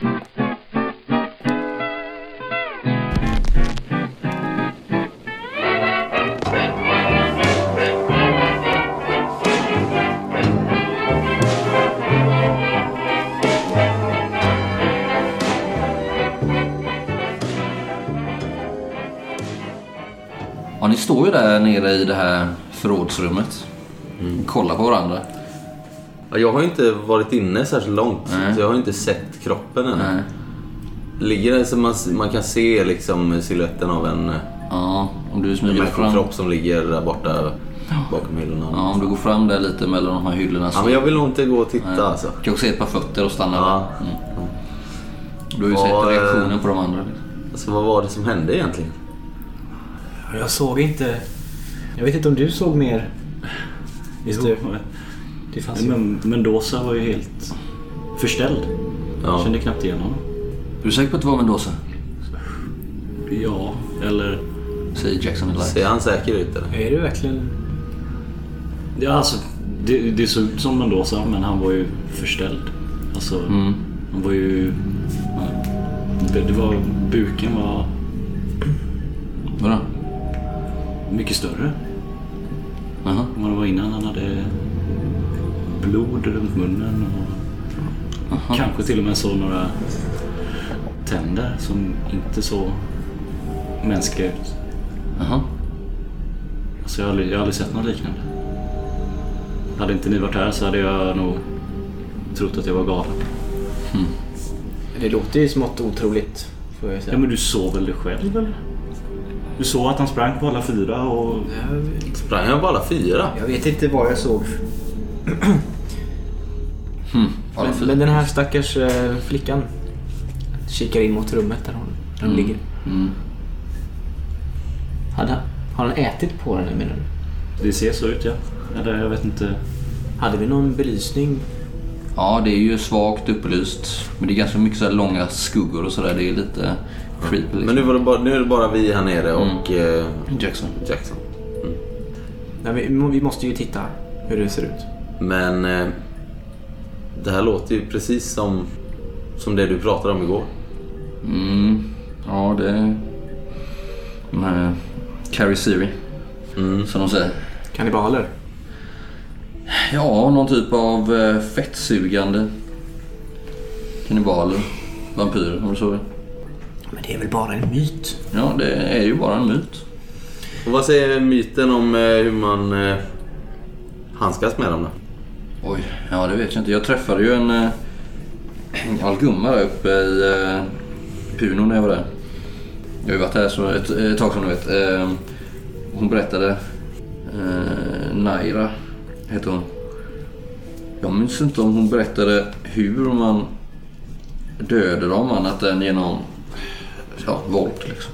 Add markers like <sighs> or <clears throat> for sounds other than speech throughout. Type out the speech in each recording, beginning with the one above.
Ja, ni står ju där nere i det här förrådsrummet. Kollar på varandra. Ja, Jag har inte varit inne särskilt långt, Nej. så jag har inte sett kroppen än. Nej. Ligger det så man, man kan se liksom siluetten av en Ja, om du smyger fram. människokropp som ligger där borta bakom hyllorna. Ja, om du går fram där lite mellan de här hyllorna så... Ja, men jag vill nog inte gå och titta Nej. alltså. Kanske se ett par fötter och stanna Ja. där. Mm. Du har ju sett eh, reaktionen på de andra. Alltså vad var det som hände egentligen? Jag såg inte... Jag vet inte om du såg mer? Visst Jo, du? Det fanns ju... men Mendoza var ju helt förställd. Ja. Jag kände knappt igen honom. Är du säker på att det var Mendoza? Ja, eller... Säger Jackson Elias. Ser han säker ut eller? Är du verkligen... Ja, alltså, det, det såg ut som Mendoza, men han var ju förställd. Alltså, Mm. han var ju... Det, det var... Buken var Vadå? mycket större Jaha. än vad det var innan. Han hade blod runt munnen och kanske till och med så några tänder som inte så mänskliga ut. Jaha. Alltså jag, har aldrig, jag har aldrig sett något liknande. Hade inte ni varit här så hade jag nog trott att jag var galen. Det låter ju smått otroligt. Får jag säga. Ja men du såg väl det själv eller? Du såg att han sprang på alla fyra och... jag, Sprang han på alla fyra? jag vet inte vad jag såg. Alla Men, fyra. men den här stackars eh, flickan kikar in mot rummet där hon, hon ligger. Mm. Hade, har han ätit på henne menar du? Det ser så ut ja. Eller jag vet inte. Hade vi någon belysning? Ja, det är ju svagt upplyst. Men det är ganska mycket så här långa skuggor och sådär. Det är lite creepy liksom. Men nu, var det bara, nu är det bara vi här nere och eh, Jackson. Jackson. Nej, vi, vi måste ju titta hur det ser ut. Men eh, det här låter ju precis som, som det du pratade om igår. Mm. Ja, det. De här Carrie Siri. Mm. Som de säger. Kannibaler? Ja, någon typ av eh, fettsugande kannibaler. Vampyrer, om du så vill. Men det är väl bara en myt? Ja, det är ju bara en myt. Och vad säger myten om eh, hur man eh, handskas med dem då? Oj, ja det vet jag inte. Jag träffade ju en, eh, en gammal gumma där uppe i eh, Puno när jag var där. Jag har ju varit här så ett, ett tag som du vet. Eh, hon berättade, eh, Naira heter hon. Jag minns inte om hon berättade hur man dödade dem annat än genom ja, våld liksom.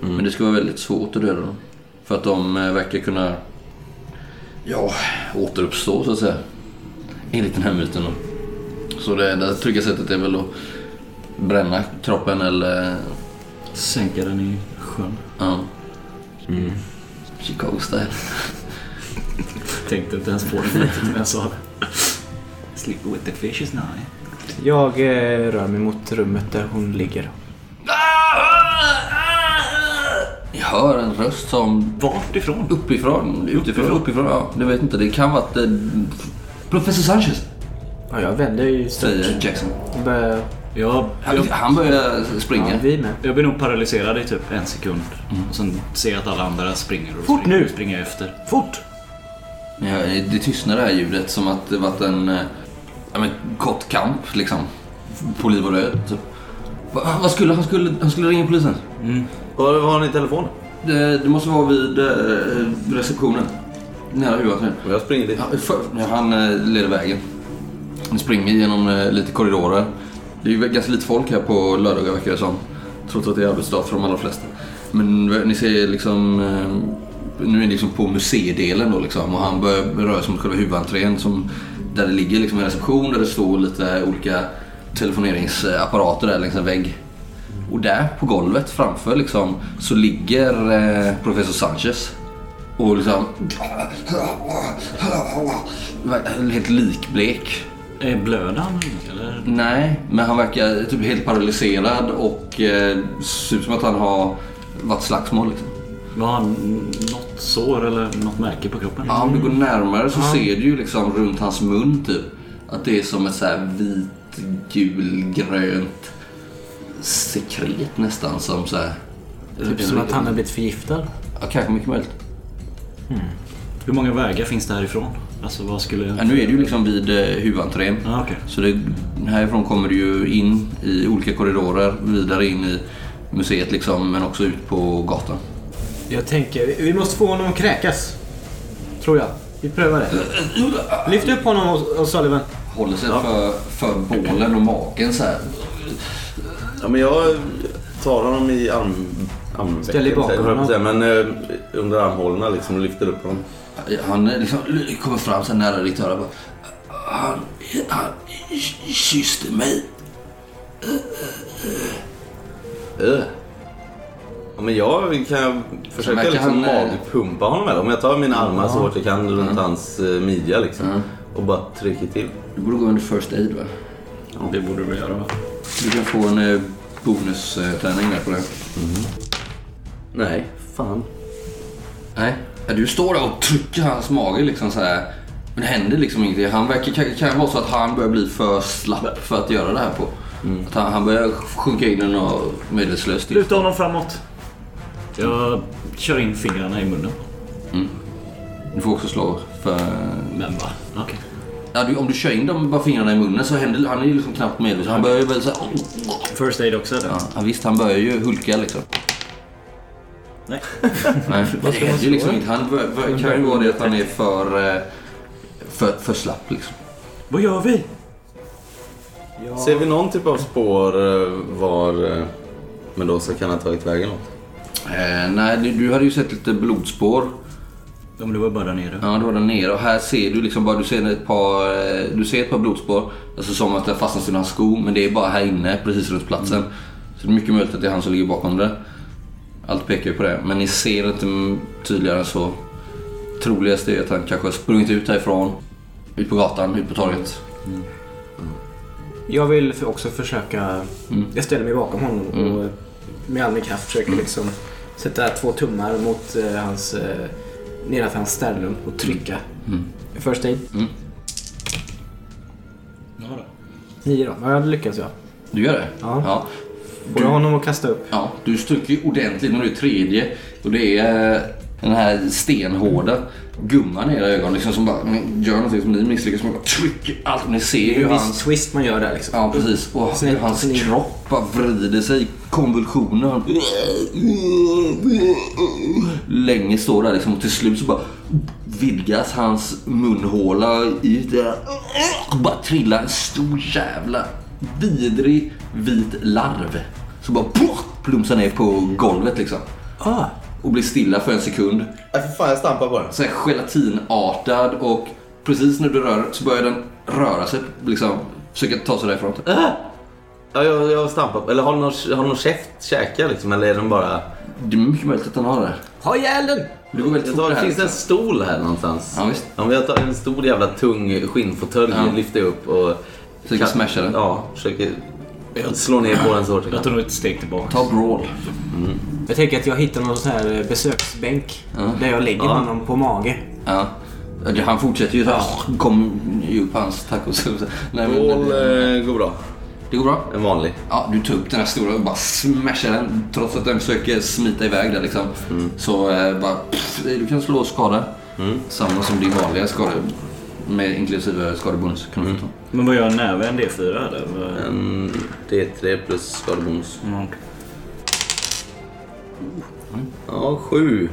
Men det ska vara väldigt svårt att döda dem. För att de verkar kunna ja, återuppstå så att säga. Enligt den här myten. då. Så det enda trygga sättet är väl att bränna kroppen eller Sänka den i sjön. ja. Chicago style. <laughs> Tänkte inte ens på det när jag sa det. Sleep with the fishes now. Jag eh, rör mig mot rummet där hon ligger. Jag hör en röst som Vart ifrån? uppifrån, utifrån, uppifrån. Ja, det vet inte. Det kan vara att eh, Professor Sanchez, Ja, jag vänder ju säger Jackson. Jag börjar... Jag, Han, jag, han börjar Ja, springa. vi med. jag blir nog paralyserad i typ en sekund. Och sen ser jag att alla andra springer och Fort springer, nu! springer efter. Fort! Ja, det tystnar det här ljudet som att det varit en eh, ja, men, kort kamp liksom. På liv och död. Typ. Va, vad skulle han? Skulle, han skulle ringa polisen. Var, var har ni telefon? Det, det måste vara vid eh, receptionen. Nära huvudet. Och jag springer dit. Ja, för, han eh, leder vägen. Han springer genom eh, lite korridorer. Det är ju ganska lite folk här på lördagar verkar det som. Trots att det är arbetsdag för de allra flesta. Men ni ser liksom... Eh, nu är det liksom på museidelen då liksom. Och han börjar röra sig mot själva huvudentrén. Som, där det ligger liksom en reception där det står lite olika telefoneringsapparater där längs en vägg. Och där på golvet framför liksom så ligger eh, professor Sanchez. Och liksom... <laughs> Helt likblek. Eh, Blöder han eller? Nej, men han verkar typ helt paralyserad och eh, ser ut som att han har varit slagsmål. Liksom. Var han något sår eller något märke på kroppen? Ja, om du går närmare så ser du ju liksom runt hans mun typ att det är som ett så här vit, gul, grönt sekret nästan som så här. Typ som att han har blivit förgiftad. Ja, kanske mycket möjligt. Hur många vägar finns det härifrån? Alltså vad skulle... Ja, nu är det ju liksom vid eh, huvudentrén. Ja, okej. Så det, härifrån kommer du ju in i olika korridorer, vidare in i museet liksom, men också ut på gatan. Jag tänker, vi- måste få honom att kräkas. Tror jag. Vi prövar det. Lyft upp honom och, och Sullivan. Håller sig för, för bålen och magen så här. Ja, men jag tar honom i arm... armvecken, Ställ dig bakom jag, honom. Men eh, under armhålorna liksom och lyfter upp honom. Han eh, liksom kommer fram så nära ditt öra. bara, Han, han kysste mig. Öh. Ja, men jag kan försöka verkar liksom han, magpumpa honom med. Om jag tar mina armar så hårt jag kan runt hans eh, midja liksom. Mm. Och bara trycker till. Du borde gå under first aid va? Det borde du göra va? Du kan få en eh, bonusträning där på det. Nej, fan. Nej. Du står där och trycker hans mage liksom så här. Men det händer liksom ingenting. Han verkar, kan, kan vara så att han börjar bli för slapp för att göra det här på. Att han, han börjar sjunka in i något medvetslöst Luta honom framåt. Jag kör in fingrarna i munnen. Du får också slå för... Men va? Okej. Ja, du, om du kör in de bara fingrarna i munnen så händer Han är ju liksom knappt medveten. Han börjar ju väl så här, First aid också eller? ja, ja, visst, han börjar ju hulka liksom. Nej. <laughs> Nej, det händer ju liksom inte. Han bör, bör, kan ju vara det att han är för, eh, för, för slapp liksom. Vad gör vi? Ser vi någon typ av spår eh, var eh, Mendoza kan ha tagit vägen åt? Eh, nej, du, du hade ju sett lite blodspår. Ja, men det var bara där nere. Ja, det var där nere och här ser du liksom bara, du ser ett par, eh, du ser ett par blodspår. Alltså som att det har fastnat i hans sko, men det är bara här inne, precis runt platsen. Så det är mycket möjligt att det är han som ligger bakom det. Allt pekar ju på det, men ni ser inte tydligare än så. Troligast är att han kanske har sprungit ut härifrån, ut på gatan, ut på torget. Jag vill också försöka... Jag ställer mig bakom honom och med all min kraft försöker liksom sätta två tummar mot eh, hans... Nedanför hans sternum och trycka. First aid. Ja, då. Nio då. Ja, jag lyckas jag. Du gör det? Ja. ja. Får jag honom att kasta upp? Ja, du stryker ordentligt när du är tredje. Och det är eh, den här stenhårda gumman i era ögon liksom, som bara gör någonting som ni misslyckas med. Trycker allt. Ni ser ju viss hans, twist man gör där liksom. ja, precis. Och Snett- hans snett. kropp bara vrider sig i konvulsioner. Länge står där liksom och till slut så bara vidgas hans munhåla det. Bara trillar en stor jävla vidrig vit larv. Så bara plumsar ner på golvet liksom. Ah, Och blir stilla för en sekund. Nej för fan jag stampar på den. Så här gelatinartad och precis när du rör så börjar den röra sig. Liksom, försöka ta sig därifrån. Ja, jag, jag stampar. Eller har den någon, har någon käft, käkar liksom? Eller är den bara... Det är mycket möjligt att den har det. ha ihjäl den! Det går väldigt fort det här. finns det en liksom. stol här någonstans? Ja, visst. Om jag tar en stor jävla tung skinnfåtölj Ja. lyfter upp och... Försöker smasha den. Ja, försöker slå ner på den så hårt jag Jag tar nog ett steg tillbaka. Ta brawl. Jag tänker att jag hittar någon sån här eh, besöksbänk. Där jag lägger Ja. honom på mage. Ja. Ja, Han fortsätter ju så här. Kom ju upp hans tacos. <laughs> Nej, men, Bål eh, går bra. det går bra. En vanlig. Ja, du tar upp den här stora och bara smashar den. Trots att den försöker smita iväg där liksom. Så eh, bara... Pff, du kan slå skada. Samma som din vanliga skada. Med inklusive skadebonus. Kan ta. Men vad gör näven D4 eller? En D3 plus skadebonus. Mm. Ja, sju.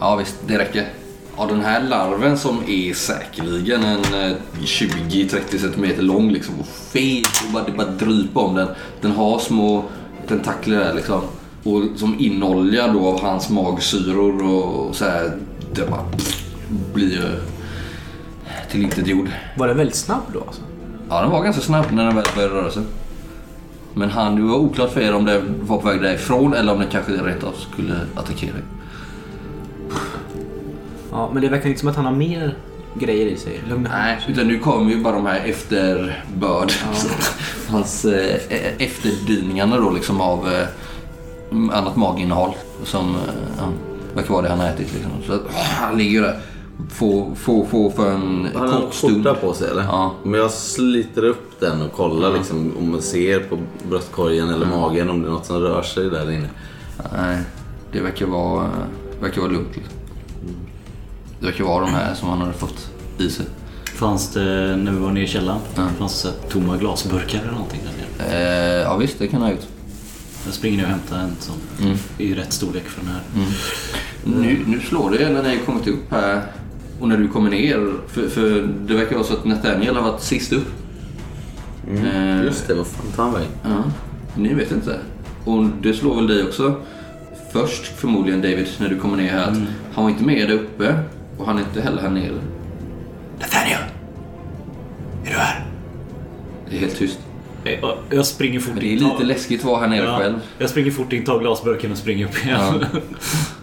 Ja visst, det räcker. Ja, den här larven som är säkerligen en eh, 20-30 cm lång liksom och fet och bara, det bara dryper om den. Den har små tentakler där liksom. Och som inolja då av hans magsyror och så här. Det bara pff, blir tillintetgjord. Var den väldigt snabb då alltså? Ja, den var ganska snabb när den väl började röra sig. Men han, det var oklart för er om den var på väg därifrån eller om den kanske rent av skulle attackera er. Ja, men det verkar inte som att han har mer grejer i sig. Lugna. Nej, utan nu kommer ju bara de här efterbörd. <laughs> Hans eh, efterdyningarna då liksom av eh, annat maginnehåll. Som eh, ja, verkar vara det han har ätit. Liksom. Så att, han ligger där. Få, få, få för en Han har kort stund. skjorta på sig eller? Ja. Men jag sliter upp den och kollar liksom, om man ser på bröstkorgen eller magen om det är något som rör sig där inne. Nej, det verkar vara, verkar vara lugnt. Liksom. Det verkar vara de här som han hade fått i sig. Fanns det, när vi var nere i källaren, fanns det tomma glasburkar eller någonting där nere? Eh, ja visst, det kan han ha gjort. Jag springer ner och hämtar en som är i rätt storlek för den här. Nu, nu slår det när ni har kommit upp här och när du kommer ner. För, för det verkar vara så att Nathaniel har varit sist upp. Eh, Just det, vad fan tar han vägen? Ja, ni vet inte. Och det slår väl dig också. Först förmodligen David, när du kommer ner här. Att han var inte med där uppe och han är inte heller här nere. Nathaniel! Är du här? Det är helt tyst. Jag, jag springer fort Men det är in. lite läskigt att vara här nere Ja, själv. Jag springer fort in, tar glasburken och springer upp igen. Ja. <laughs>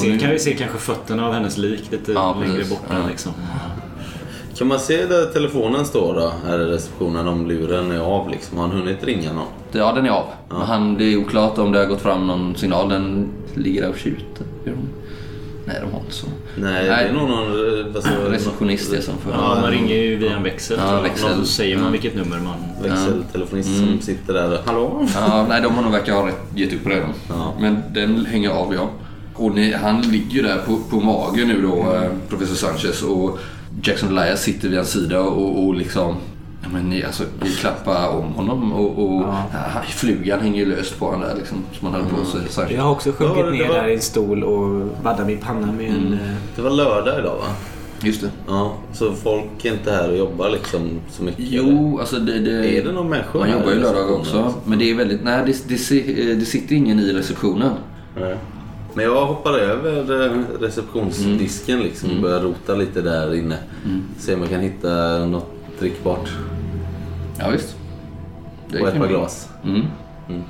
Sen nu- kan vi se kanske fötterna av hennes lik lite Ja, längre borta. Ja. Liksom. Kan man se där telefonen står då, här i receptionen, om luren är av liksom? Har han hunnit ringa någon? Ja, den är av. Men han, det är oklart om det har gått fram någon signal. Den ligger där och tjuter. Nej, de har inte så. Nej, det är nog någon... säger, Receptionist det som för. Ja, man ringer ju via en växel. Ja, växel. Någon- Så säger man vilket nummer man... växeltelefonist som sitter där och... Hallå? Ja, nej, de har nog verkar ha rätt, gett upp redan. Ja. Men den hänger av, ja. Och ni, han ligger ju där på, på magen nu då, eh, professor Sanchez. Och Jackson Elias sitter vid hans sida och, och liksom... Ja, men ni, alltså, ni klappar om honom och, och ja, flugan hänger ju löst på honom där liksom. Som han hade på sig. Sanchez. Jag har också sjunkit Ja, ner var- där i en stol och vaddat min panna med en... eh, Det var lördag idag va? Just det. Ja, så folk är inte här och jobbar liksom så mycket? eller? Jo, alltså det... det Är det någon människor Man jobbar ju i lördag också. Men det är väldigt... Nej, det, det, eh, det sitter ingen i receptionen. Nej. Men jag hoppar över eh, receptionsdisken liksom och börjar rota lite där inne. Se om jag kan hitta något drickbart Ja, visst. Det och ett par glas. Mm.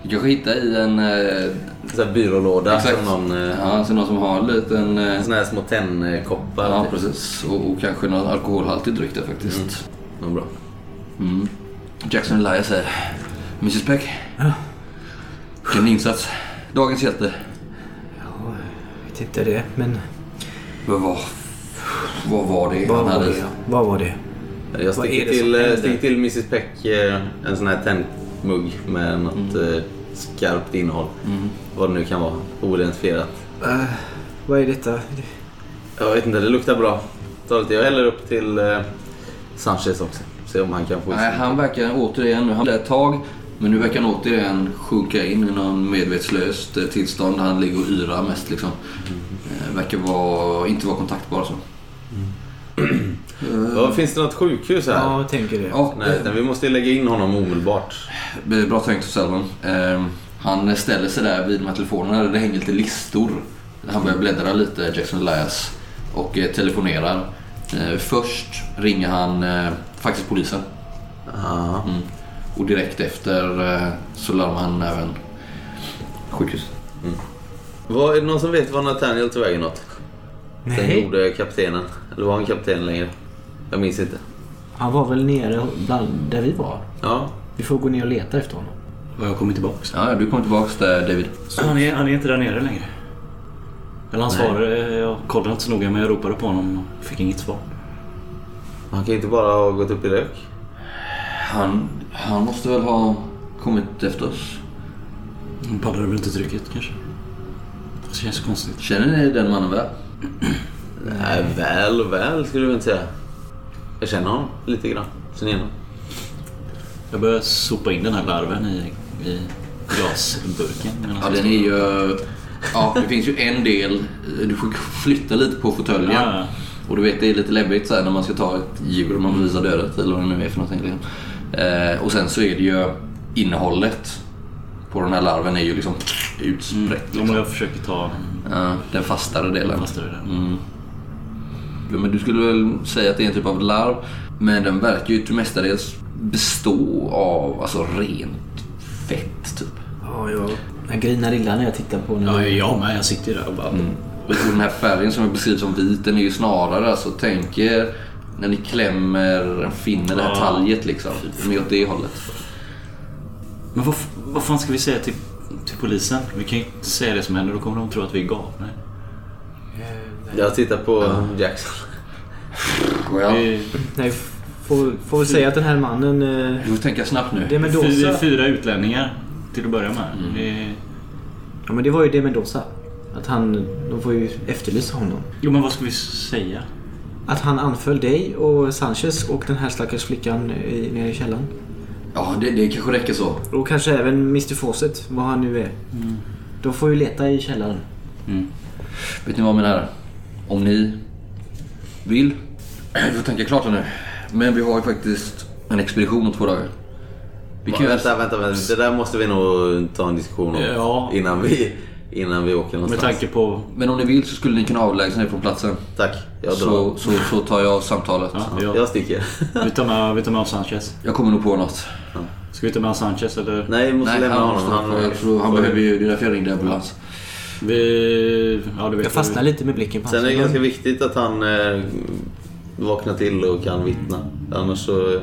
Du kanske hittar i en... Eh, Så här byrålåda exakt. som någon... Eh, Ja, alltså någon som har en liten... Eh, Såna här små tennkoppar. ja, typ. precis. Och, och kanske någon alkoholhaltig dryck där faktiskt. Ja, bra. Mm. Jackson Elias säger... Mrs Peck. Vilken insats. Dagens hjälte. Vet inte det, men... Vad var... Vad var det Vad han var hade? det? Vad var det? Jag Vad sticker är det som till, eh, händer? sticker till Mrs Peck eh, en sån här tennmugg med något eh, skarpt innehåll. Vad det nu kan vara. Oidentifierat. Eh, vad är detta? Jag vet inte, det luktar bra. Ta lite. Jag häller upp till eh, Sanchez också. Se om han kan få i Nej, han verkar återigen... Han ett tag. Men nu verkar han återigen sjunka in i någon medvetslöst eh, tillstånd. Han ligger och yrar mest liksom. Eh, verkar vara, inte vara kontaktbar så. <clears throat> Ja, finns det något sjukhus här? Ja, jag tänker det. Ja, Nej, nej, vi måste lägga in honom omedelbart. Eh, Bra tänkt Selman. Eh, han ställer sig där vid de här telefonerna där det hänger lite listor. Han börjar bläddra lite, Jackson Elias, och eh, telefonerar. Eh, först ringer han eh, faktiskt polisen. Mm. Och direkt efter eh, så larmar han även sjukhus. Vad, är det någon som vet var Nathaniel tog vägen? Den Nej, gode kaptenen. Eller var han kapten längre? Jag minns inte. han var väl nere bland där vi var. Ja. Vi får gå ner och leta efter honom. Och jag kommer tillbaks. Ja, du kommer tillbaks där David. Så han är, han är inte där nere längre. Eller han svarade, jag kollade inte så noga men jag ropade på honom och fick inget svar. Han kan inte bara ha gått upp i rök. Han, han måste väl ha kommit efter oss. Han pallade väl inte trycket kanske. Det känns konstigt. Känner ni den mannen väl? Nej, väl och väl skulle du inte säga. Jag känner honom lite grann. Sen innan. Jag börjar sopa in den här larven i, i glasburken. <laughs> Ja, jag den är ju... Ja, det finns ju en del. Du får flytta lite på fåtöljen. Ja, ja. Och du vet, det är lite läbbigt så här, när man ska ta ett djur och man bevisar dödet eller vad det nu är för någonting. Liksom. Eh, och sen så är det ju innehållet på den här larven är ju liksom utsprätt. Om Liksom. jag försöker ta Ja, den fastare delen. fastare där. Mm. Ja, men du skulle väl säga att det är en typ av larv. Men den verkar ju till mestadels bestå av alltså rent fett typ. Ja, jag, jag grinar illa när jag tittar på den. Ja, jag med. Jag sitter ju där och bara... Och den här färgen som är beskriven som vit, den är ju snarare alltså tänk er När ni klämmer, finner det här Ja. talget liksom. Mer åt det hållet. Men vad, vad fan ska vi säga till, till polisen? Vi kan ju inte säga det som händer. Då kommer de tro att vi är galna. Jag tittar på Jackson. Ja. Vi, Nej, får, får väl säga att den här mannen... Eh, Du får tänka snabbt nu. det är vi Mendoza. fyra utlänningar till att börja med. Vi, Ja men det var ju det Mendoza. Att han... De får ju efterlysa honom. jo men vad ska vi säga? Att han anföll dig och Sanchez och den här stackars flickan i, nere i källaren. Ja, det, det kanske räcker så. Och kanske även Mr Fawcett, vad han nu är. De får ju leta i källaren. Mm. Vet ni vad mina herrar? Om ni vill. Vi får tänka klart här nu. Men vi har ju faktiskt en expedition om två dagar. Vi kan Vänta, vänta, vänta. Det där måste vi nog ta en diskussion om Ja. innan, vi, innan vi åker Med någonstans. tanke på... Men om ni vill så skulle ni kunna avlägsna er från platsen. Tack, jag drar. Så, så, så tar jag samtalet. Ja, Ja, ja. Jag sticker. <laughs> Vi, tar med, vi tar med Sanchez. Jag kommer nog på något. Ska vi ta med Sanchez eller? Nej, vi måste Nej, lämna han, honom. han, jag tror, han behöver ju... Det är därför jag ringde ambulans. Vi... Ja, du vet Jag fastnar lite med blicken på Sen är det ganska viktigt att han eh, vaknar till och kan vittna. Annars så...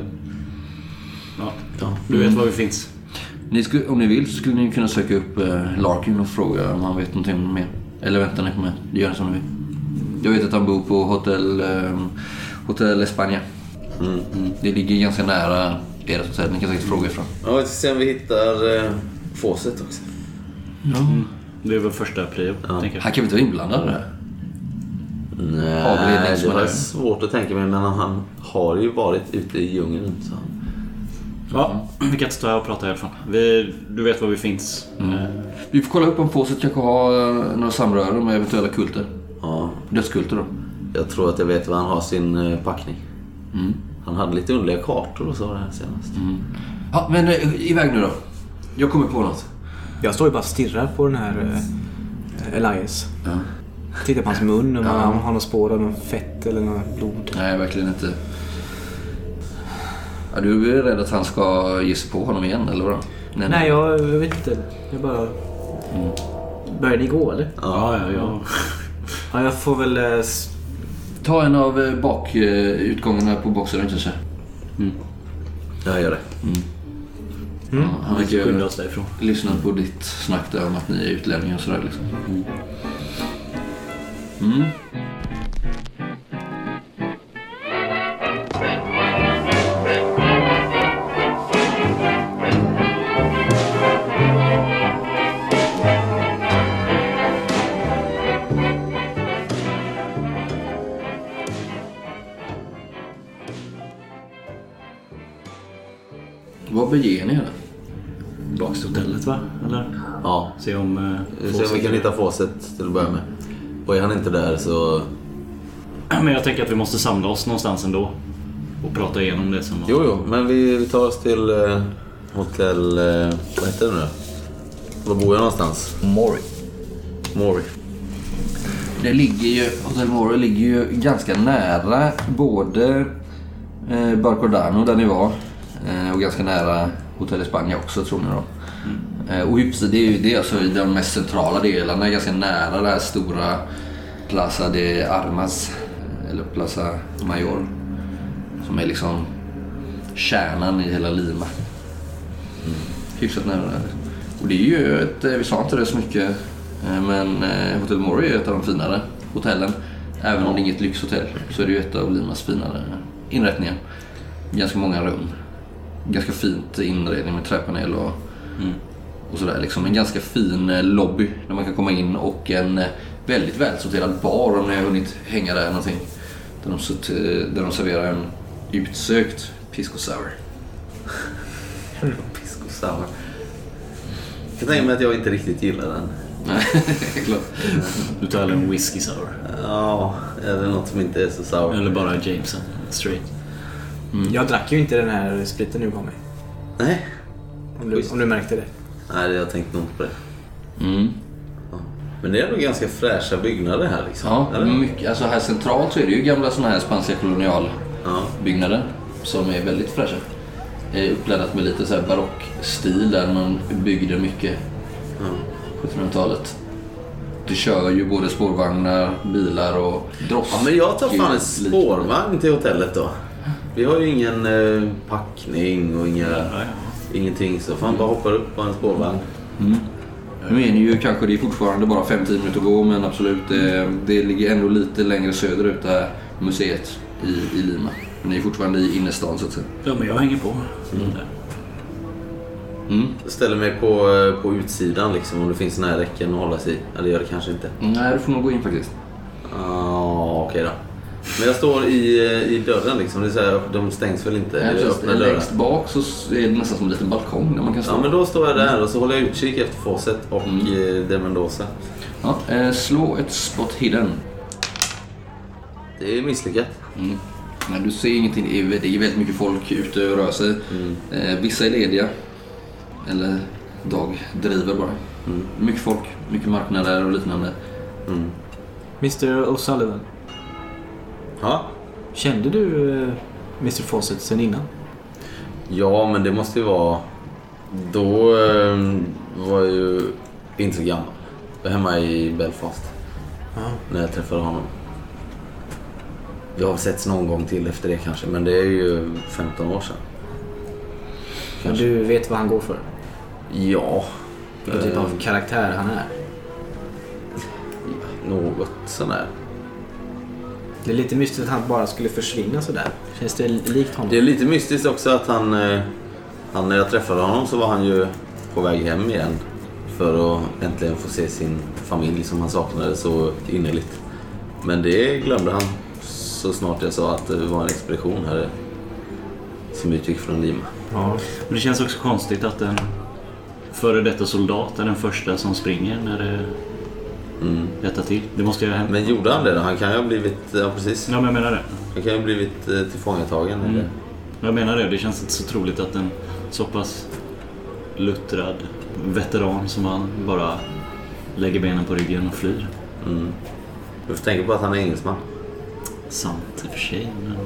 Ja, Ja. du vet var vi finns. Ni skulle, om ni vill så skulle ni kunna söka upp eh, Larkin och fråga om han vet någonting mer. Eller väntar ni på mig? Gör det som ni vill. Jag vet att han bor på hotell, eh, hotell España. Mm. Det ligger ganska nära ert hotell. Ni kan säkert fråga ifrån. Ja, vi ska se om vi hittar eh, Fawcett också. Det är väl första prio, tänker jag. Han kan väl inte vara inblandad i det här? Nej, det var är- svårt att tänka mig. Men han har ju varit ute i djungeln. Så. Ja, vi kan inte stå här och prata härifrån. Vi, du vet var vi finns. Eh, Vi får kolla upp om Fawcett kanske har eh, några samröre med eventuella kulter. Ja, Dödskulter då. jag tror att jag vet var han har sin eh, packning. Mm. Han hade lite underliga kartor och så det här senast. Ja, men iväg nu då. Jag kommer på något. Jag står ju bara och stirrar på den här eh, Elias. Ja. Tittar på hans mun om Ja. han har något spår av något fett eller något blod. Nej, verkligen inte. Ja, du är rädd att han ska ge sig på honom igen, eller vadå? Nej, jag, jag vet inte. Jag bara... Börjar ni gå eller? ja, ja, ja. Ja, jag får väl... eh, Ta en av eh, bakutgångarna på baksidan kanske. Jag gör det. Ja, han verkar ju oss därifrån. lyssnat på ditt snack där om att ni är utlänningar och sådär liksom. Mm. Beger ni er? Tillbaks till hotellet va? Eller? Ja. Se om... Vi ser om vi kan hitta Fawcett till att börja med. Och är han inte där så... Men jag tänker att vi måste samla oss någonstans ändå. Och prata igenom det som. Jo, jo, men vi, vi tar oss till eh, hotell... Eh, vad heter det nu då? Var bor jag någonstans? Mori. Mori. Det ligger ju, Hotel Mori ligger ju ganska nära både eh, Barcordano där ni var eh, och ganska nära Hotel España också tror ni då. Eh, och hyfsat, det är ju det alltså de mest centrala delarna, ganska nära det här stora Plaza de Armas, eh, eller Plaza Mayor. Som är liksom kärnan i hela Lima. Hyfsat nära där. Och det är ju ett, eh, vi sa inte det så mycket, eh, men eh, Hotel Mori är ett av de finare hotellen. Även om det är inget lyxhotell så är det ju ett av Limas finare inrättningar. Ganska många rum. Ganska fint inredning med träpanel och, och sådär. Liksom en ganska fin eh, lobby där man kan komma in och en eh, väldigt välsorterad bar om ni har hunnit hänga där någonting. Där de, eh, där de serverar en utsökt pisco sour. <laughs> Pisco sour. Jag kan tänka mig att jag inte riktigt gillar den. Nej, <laughs> klart. Du tar hellre en whisky sour. Ja, eller något som inte är så sour. Eller bara Jameson. Straight. Jag drack ju inte den här spriten du gav mig. Nej. Om du, om du märkte det. Nej, jag tänkte nog inte på det. Mm. Men det är ändå ganska fräscha byggnader här liksom. Ja, Eller? mycket, alltså här centralt så är det ju gamla sådana här spanska kolonialbyggnader Ja. som är väldigt fräscha. Eh, Uppladdat med lite så här barockstil där man byggde mycket Ja. 1700-talet. det kör ju både spårvagnar, bilar och drosk. Ja, men jag tar fan en spårvagn till hotellet då. Vi har ju ingen eh, packning och inga, ingenting så fan bara hoppar upp på en spårvagn. Nu är ni ju kanske, det är fortfarande bara 5-10 minuter att gå men absolut det, det ligger ändå lite längre söderut det här museet i, i Lima. Men ni är fortfarande i innerstan så att säga. Ja, men jag hänger på. Mm. Jag ställer mig på, eh, på utsidan liksom om det finns här räcken att hålla sig i. Eller gör det kanske inte. Nej, du får nog gå in faktiskt. Ja, okej då. Men jag står i, eh, i dörren liksom. Det är så här, de stängs väl inte? Ja, öppnar dörren. Längst bak så är det nästan som en liten balkong där man kan stå. Ja, men då står jag där och så håller jag utkik efter Fawcett och Mm. mm. De Mendoza. Ja, eh, slå ett spot hidden. Det är misslyckat. Mm. Men du ser ingenting. Det är det är väldigt mycket folk ute och rör sig. Eh, vissa är lediga. Eller dagdriver bara. Mycket folk, mycket marknader och liknande. Mr O'Sullivan, Ja. kände du eh, Mr Fawcett sen innan? ja, men det måste ju vara... Då eh, var jag ju inte så gammal. Jag var hemma i Belfast Ja. när jag träffade honom. Vi har setts någon gång till efter det kanske, men det är ju 15 år sedan. Men Kanske. du vet vad han går för? Ja. Vilken typ eh, av karaktär han är? Något sånär. Det är lite mystiskt att han bara skulle försvinna sådär. Känns det likt honom? Det är lite mystiskt också att han, eh, han... När jag träffade honom så var han ju på väg hem igen. För att äntligen få se sin familj som han saknade så innerligt. Men det glömde han så snart jag sa att det var en expedition här som utgick från Lima. Ja. Men det känns också konstigt att en före detta soldat är den första som springer när det Mm. detta till. Det måste hänt. Men gjorde han det då? Han kan ju ha blivit... Ja, precis. Ja, men jag menar det. Han kan ju ha blivit eh, tillfångatagen. Mm. Eller? Jag menar det. Det känns inte så troligt att en så pass luttrad veteran som han bara lägger benen på ryggen och flyr. Mm. Du får tänka på att han är engelsman. Sant i och för sig, men...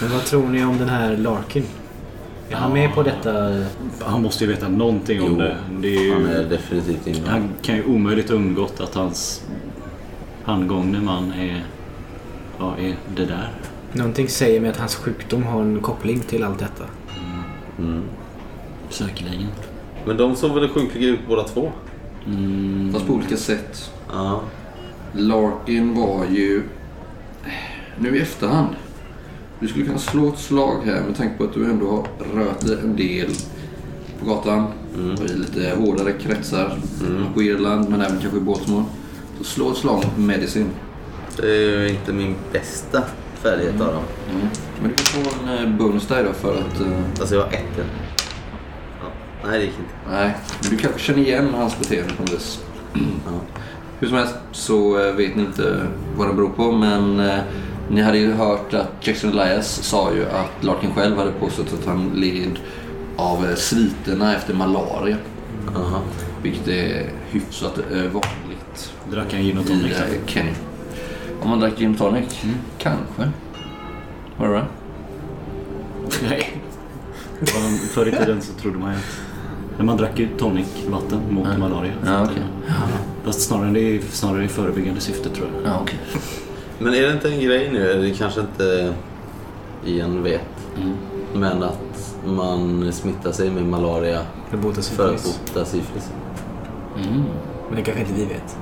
Men vad tror ni om den här Larkin? Är han med på detta? Han måste ju veta någonting om Jo, det. det är ju... Han är definitivt inblandad. Han kan ju omöjligt ha undgått att hans handgångne man är, ja, är det där. Någonting säger mig att hans sjukdom har en koppling till allt detta. Mm. Säkerligen. Men de såg väl sjukliga ut båda två? Mm, Fast på olika sätt. Ja. Larkin var ju... Nu i efterhand. Du skulle kunna slå ett slag här med tanke på att du ändå har rört dig en del på gatan. Och i lite hårdare kretsar. På Irland men även kanske i Baltimore. Så slå ett slag mot medicin. Det är ju inte min bästa färdighet av dem. Men du kan få en eh, bonus där då för att... eh, Alltså jag har ett. Ja. Nej, det gick inte. nej, men du kanske känner igen hans beteende på något vis. Ja. Hur som helst så eh, vet ni inte vad det beror på men ni hade ju hört att Jackson Elias sa ju att Larkin själv hade påstått att han led av eh, sviterna efter malaria. Aha. Vilket är hyfsat eh, vanligt drack han gin och i tonic? eh. Om man drack gin tonic? Kanske. Var det bra? Nej. Förr i tiden så trodde man ju att när man drack tonicvatten mot malaria. Ja, okej. Fast snarare, det är snarare i förebyggande syfte tror jag. Ja, okej. Men är det inte en grej nu, det kanske inte Ian vet, Mm. men att man smittar sig med malaria För att bota för att syfilis. bota syfilis? Mm. Men det kanske inte vi vet.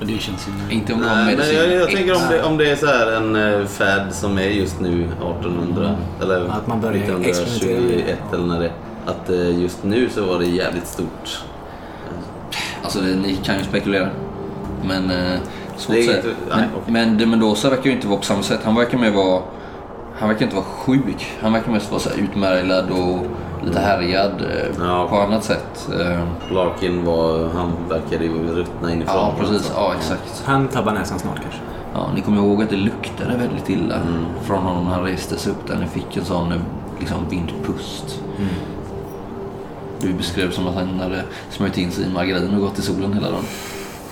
Och det känns ju... Inte om Nej, men jag, jag tänker om det, om det är så här en eh, fad som är just nu 1800 eller Att man börjar 1921 eller när det Att eh, just nu så var det jävligt stort. Alltså ni kan ju spekulera. Men eh, svårt Det är att säga. inte- Men, nej, men de Mendoza verkar ju inte vara på samma sätt. Han verkar mer vara... Han verkar inte vara sjuk. Han verkar mest vara så här utmärglad och lite härjad eh, Ja. på annat sätt. Eh, Larkin var, han verkade ju ruttna inifrån. ja, precis. Ja, exakt. Han tabbar näsan snart kanske. Ja, ni kommer ihåg att det luktade väldigt illa från honom när han reste sig upp där ni fick en sån eh, liksom, vindpust. Du beskrev som att han hade smörjt in sig i margarin och gått i solen hela dagen.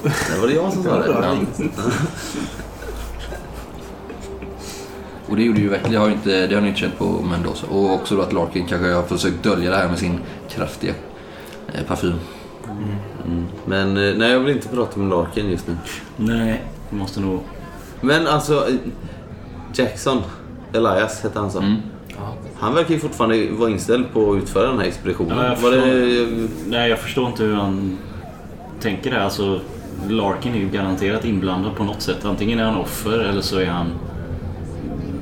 Det var det jag som sa det. Ja. Och det gjorde ju verkligen, det har, inte, det har ni inte känt på Mendoza. Och också då att Larkin kanske har försökt dölja det här med sin kraftiga eh, parfym. Mm. Men eh, nej, jag vill inte prata om Larkin just nu. Nej, vi måste nog... Men alltså, eh, Jackson, Elias hette han så. Mm. Han verkar ju fortfarande vara inställd på att utföra den här expeditionen. Ja, jag Var det, Nej, jag förstår inte hur han tänker där. Alltså, Larkin är ju garanterat inblandad på något sätt. Antingen är han offer eller så är han...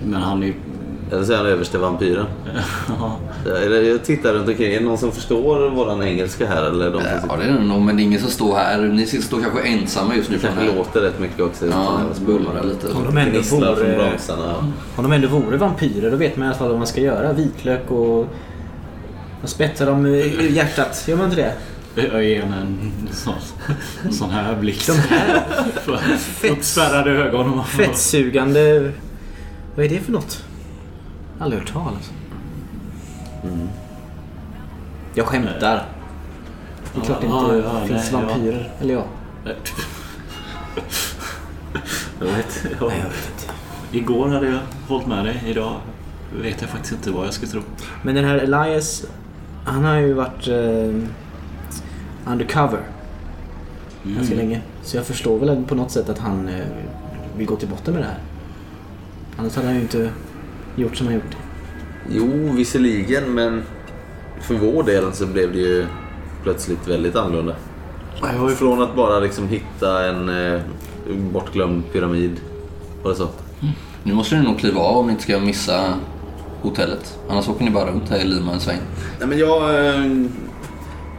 Men han är... eller så är han överste vampyren. <laughs> Jag tittar runt omkring. Är det någon som förstår våran engelska här? Eller de Ja, det är det nog, men det är ingen som står här. Ni står kanske ensamma just nu. Det kanske låter rätt mycket också. Ja, bullrar lite. Om de ändå vore, bromsarna. om de ändå vore vampyrer då vet man i alla fall vad man ska göra. Vitlök och... Och spetsar dem i hjärtat. Gör man inte det? Jag ger henne en sån, en sån här blick. De här Uppspärrade ögon. och- fettsugande... Vad är det för något? Aldrig hört talas Mm. Jag skämtar. Det är klart det Ja, inte ja, finns nej, ja. vampyrer. Eller ja. Jag vet, ja. Nej, jag vet inte. Igår hade jag hållit med dig. Idag vet jag faktiskt inte vad jag ska tro. Men den här Elias, han har ju varit eh, undercover ganska länge. Så jag förstår väl på något sätt att han eh, vill gå till botten med det här. Annars hade han ju inte gjort som han gjort. Jo, visserligen, men för vår del så blev det ju plötsligt väldigt annorlunda. Från att bara liksom hitta en eh, bortglömd pyramid. Var det så? Nu måste ni nog kliva av om ni inte ska missa hotellet. Annars åker ni bara runt här i Lima en sväng. Nej, men jag, eh,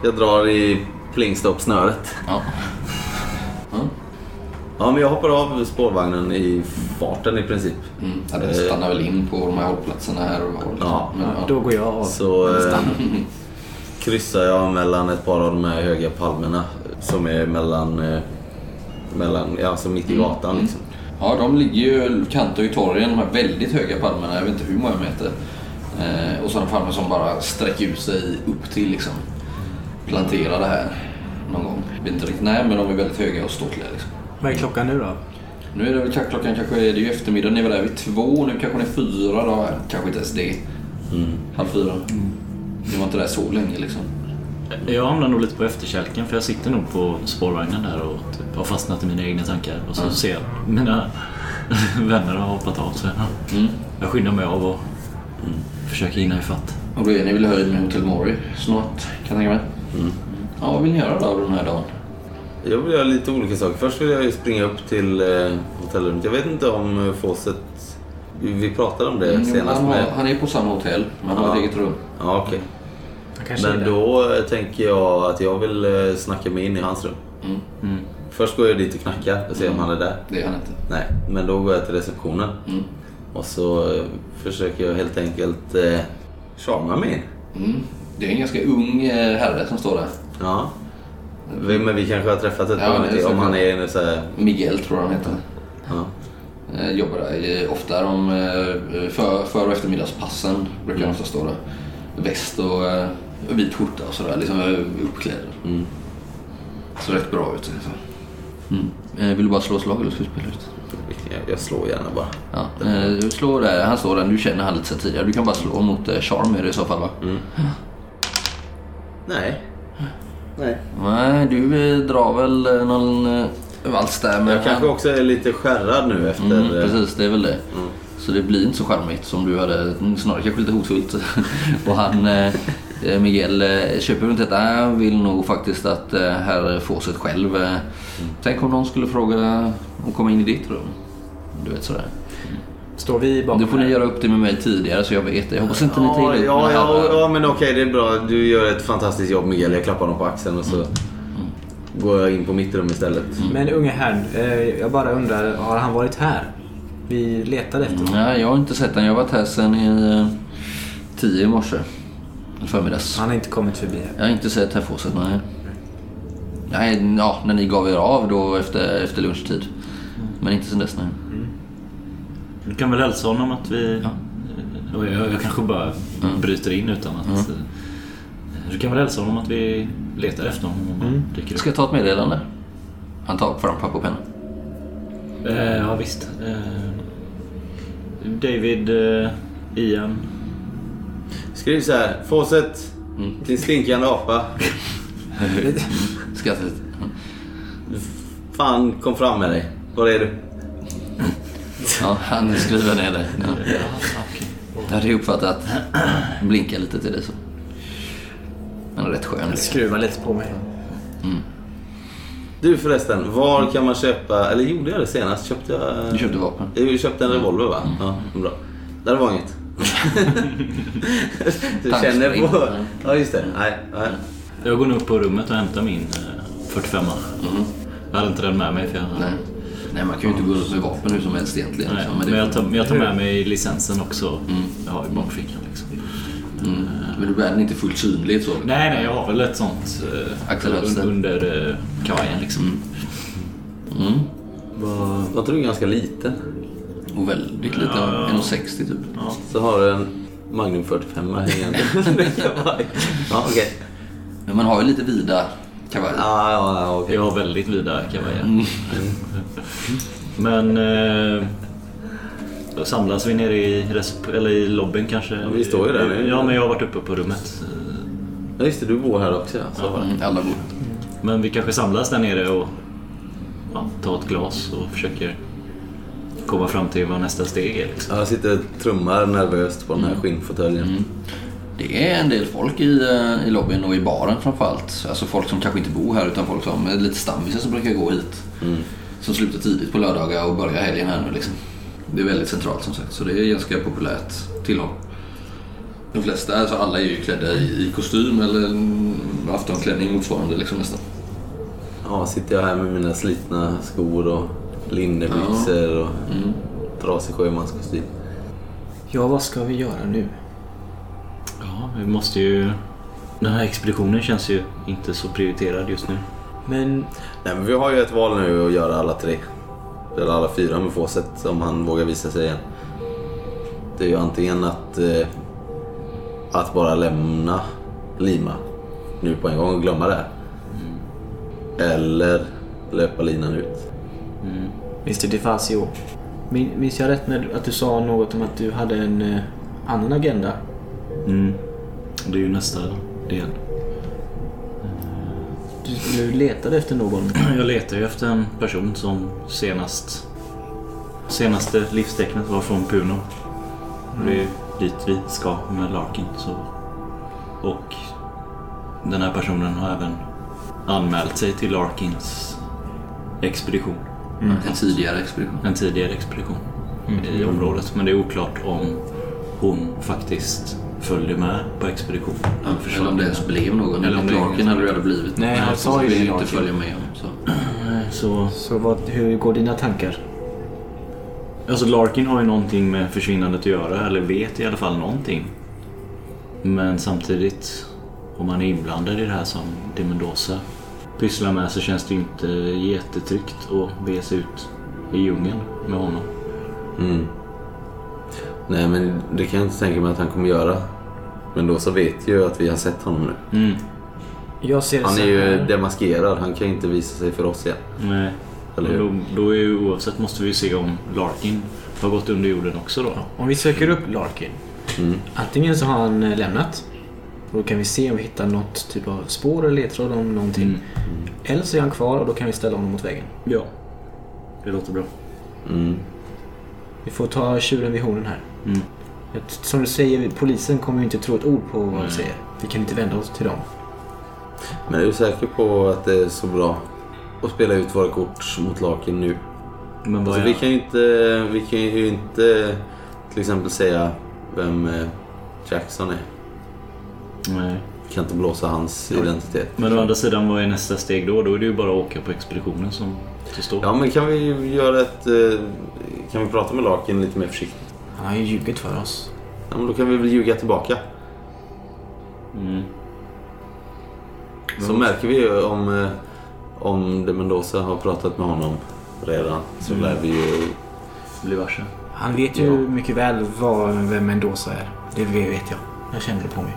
jag drar i plingstoppsnöret. Ja. Ja. Ja, men jag hoppar av spårvagnen i farten i princip. Mm. Ja, den stannar väl in på de här hållplatserna här och var. Ja. Men, ja. Då går jag av. Så eh, kryssar jag mellan ett par av de här höga palmerna som är mellan, eh, mellan ja, alltså mitt i gatan liksom. Ja, de ligger ju, kantar ju torgen, de här väldigt höga palmerna, jag vet inte hur många meter. Eh, och sådana palmer som bara sträcker ut sig upp till liksom. Planterade här någon gång. Jag vet inte riktigt när, men de är väldigt höga och ståtliga liksom. Vad är klockan nu då? Nu är det väl klockan kanske, det är ju eftermiddag, ni var där vid två, nu kanske det är fyra då. Kanske inte ens det. Halv fyra. Ni var inte där så länge liksom. Jag hamnar nog lite på efterkälken för jag sitter nog på spårvagnen där och typ har fastnat i mina egna tankar. Och så ser jag mina <laughs> vänner har hoppat av. Så jag, Mm. jag skyndar mig av och försöker hinna ifatt. Och då är ni väl höjd med Hotel Mori snart, kan jag tänka mig. Ja, vad vill ni göra då den här dagen? Jag vill göra lite olika saker. Först vill jag ju springa upp till eh, hotellrummet. Jag vet inte om eh, Fawcett... Vi pratade om det senast Mm, han, har, med... han är på samma hotell, men han har ett eget rum. Ja, okej. Är Men då eh, tänker jag att jag vill eh, snacka mig in i hans rum. Mm. Först går jag dit och knackar och ser om han är där. Det är han inte. Nej, men då går jag till receptionen. Mm. Och så eh, försöker jag helt enkelt eh, charma mig in. Mm. Det är en ganska ung eh, herre som står där. Ja. Vi- Men vi kanske har träffat ett Ja, par. Om han är en så här... Miguel tror jag han heter. Ja. Eh, jobbar där. Eh, ofta de för, för och eftermiddagspassen brukar han ofta stå där. Väst och vit skjorta och sådär. Liksom uppklädd. Mm. Så rätt bra ut. Liksom. Mm. Vill du bara slå slag eller ska du spela ut? Jag, slår gärna bara. Ja. Du slår där, han står där, du känner han lite tidigare. Du kan bara slå mot Charm i så fall va? Nej. Nej. Nej, du eh, drar väl eh, någon vals där. Men Jag kanske också är lite skärrad nu efter... Mm, precis, det är väl det. Så det blir inte så charmigt som du hade, snarare kanske lite hotfullt. <laughs> och han, Miguel, köper runt detta. Han vill nog faktiskt att herr Fawcett själv. Eh, Tänk om någon skulle fråga och komma in i ditt rum. Du vet sådär. Står vi bakom Nu får ni göra upp det med mig tidigare så jag vet det. Jag hoppas inte ni tar Ja, illa ja, ja, ja, men okej, det är bra. Du gör ett fantastiskt jobb Miguel. Jag klappar honom på axeln och så går jag in på mitt rum istället. Men unge herrn, eh, jag bara undrar, har han varit här? Vi letade efter honom. Nej, jag har inte sett den. Jag har varit här sedan i eh, tio i morse. Förmiddags. Han har inte kommit förbi här. Jag har inte sett herr Fawcett, nej. Nej, ja, när ni gav er av då efter, efter lunchtid. Men inte sen dess, nej. Du kan väl hälsa honom att vi... Och jag, jag kanske bara bryter in utan att... Du kan väl hälsa honom att vi letar efter honom och bara dyker upp. Ska jag ta ett meddelande? Han tar fram papper och penna. Eh, ja visst. Eh, David, eh, Ian. Skriv så här. Fawcett, din stinkande apa. <laughs> Skrattar lite. Fan, kom fram med dig. Var är du? Ja, han skriver ner det. Ja. Jag hade uppfattat att blinka lite till dig så. Han är rätt skön. Skruva lite på mig. Du förresten, var kan man köpa, eller gjorde jag det senast? Köpte jag... Du köpte vapen. Jag köpte en revolver va? Ja, bra. Det var inget. <laughs> du känner på... Ja, just det. Nej, nej. Jag går nu upp på rummet och hämtar min eh, 45 Jag hade inte den med mig för jag... Nej. Nej, man kan ju inte gå runt med vapen hur som helst egentligen. Nej, liksom, men, det- jag, tar, men jag tar med mig licensen också. Jag har i bakfickan liksom. Mm. Men du är inte fullt synlig så. Nej, nej, jag har väl ett sånt eh, under eh, kavajen liksom. Mm. Vad- Jag tror du är ganska liten. Och väldigt lite. Ja. 1,60 typ. Ja. Så har du en Magnum 45 hängande. <laughs> ja, okej. <laughs> Men man har ju lite vida kavajer. Ja, ja, ja, okej. Jag har väldigt vida kavajer. Men eh, då samlas vi nere i, resp- eller i lobbyn kanske. vi står ju där nu. Ja, men jag har varit uppe på rummet. Ja, just det. Du bor här också ja. Så var det. Mm, alla bor. Men vi kanske samlas där nere och ja, tar ett glas och försöker komma fram till vad nästa steg är. Liksom. Ja, Jag sitter och trummar nervöst på den här skinnfåtöljen. Det är en del folk i, eh, i lobbyn och i baren framförallt. Alltså folk som kanske inte bor här utan folk som är lite stammisar som brukar gå hit. Som slutar tidigt på lördagar och börjar helgen här nu liksom. Det är väldigt centralt som sagt så det är ganska populärt tillhåll. De flesta, alltså alla är ju klädda i, i kostym eller mm, aftonklänning motsvarande liksom nästan. Ja, sitter jag här med mina slitna skor och linnebyxor och trasig sjömanskostym. Ja, vad ska vi göra nu? Ja, vi måste ju... Den här expeditionen känns ju inte så prioriterad just nu. Men Nej, men vi har ju ett val nu att göra alla tre. Eller alla fyra med Fawcett om han vågar visa sig igen. Det är ju antingen att, eh, att bara lämna Lima nu på en gång och glömma det här. Eller löpa linan ut. Mr DeFazio. Min- Minns jag rätt när, att du sa något om att du hade en eh, annan agenda? Mm. Det är ju nästa del. Du, letade efter någon. <clears throat> Jag letar ju efter en person som senast... Senaste livstecknet var från Puno. Och Det är dit vi ska med Larkin. Så. Och den här personen har även anmält sig till Larkins expedition. En tidigare expedition. En tidigare expedition i området. Men det är oklart om hon faktiskt följde med på expeditionen. Eller om det ens blev någon. Eller om Larkin hade det aldrig blivit. Nej, han så sa ju det, inte följa med. Så. Så, Så vad, hur går dina tankar? alltså Larkin har ju någonting med försvinnandet att göra. Eller vet i alla fall någonting. Men samtidigt, om man är inblandad i det här som de Mendoza pysslar med så känns det ju inte jättetryggt att bege sig ut i djungeln med honom. Mm. Nej, men det kan jag inte tänka mig att han kommer göra. Men då så vet jag ju att vi har sett honom nu. Mm. Jag ser det Han är ju här. demaskerad. Han kan inte visa sig för oss igen. Nej. Eller hur? Då, då är ju oavsett måste vi se om Larkin har gått under jorden också då. Om vi söker upp Larkin. Mm. Antingen så har han eh, lämnat. Och då kan vi se om vi hittar något typ av spår eller ledtråd om någonting. Mm. Eller så är han kvar och då kan vi ställa honom mot väggen. Ja. Det låter bra. Mm. Vi får ta tjuren vid hornen här. Mm. Som du säger, polisen kommer ju inte tro ett ord på vad vi säger. Vi kan inte vända oss till dem. Men är du säker på att det är så bra att spela ut våra kort mot Larkin nu? Men Alltså, vi, kan ju inte, vi kan ju inte till exempel säga vem eh, Jackson är. Nej. Vi kan inte blåsa hans identitet. Men å andra sidan, vad är nästa steg då? Då är det ju bara att åka på expeditionen som står. Ja, men kan vi göra ett... eh, Kan vi prata med Larkin lite mer försiktigt? Han har ju ljugit för oss. Ja, men då kan vi väl ljuga tillbaka. Mm. Så märker vi ju om, eh, om de Mendoza har pratat med honom redan så Mm. lär vi ju... Bli varse. Han vet ju Ja. mycket väl vad, vem Mendoza är. Det vet jag. Jag kände det på mig.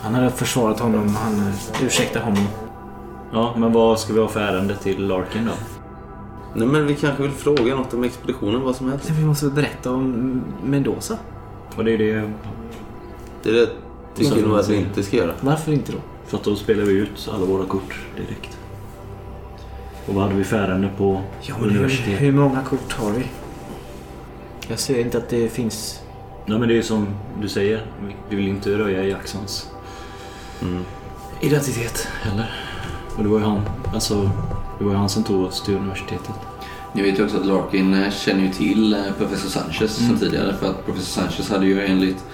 Han hade försvarat honom. Han eh, ursäktar honom. Ja, men vad ska vi ha för ärende till Larkin då? Nej men vi kanske vill fråga något om expeditionen, vad som helst. Vi måste väl berätta om Mendoza. Och det är det... Det är det tycker nog att vi inte ska göra. Varför inte då? För att då spelar vi ut alla våra kort direkt. Och vad hade vi för ärende på Ja, men hur, hur många kort har vi? Jag ser inte att det finns... Nej men det är som du säger. Vi- Vi vill inte röja Jacksons identitet heller. Och det var ju han, alltså, det var ju han som tog oss till universitetet. Ni vet ju också att Larkin eh, känner ju till eh, professor Sanchez Mm. sedan tidigare. För att professor Sanchez hade ju enligt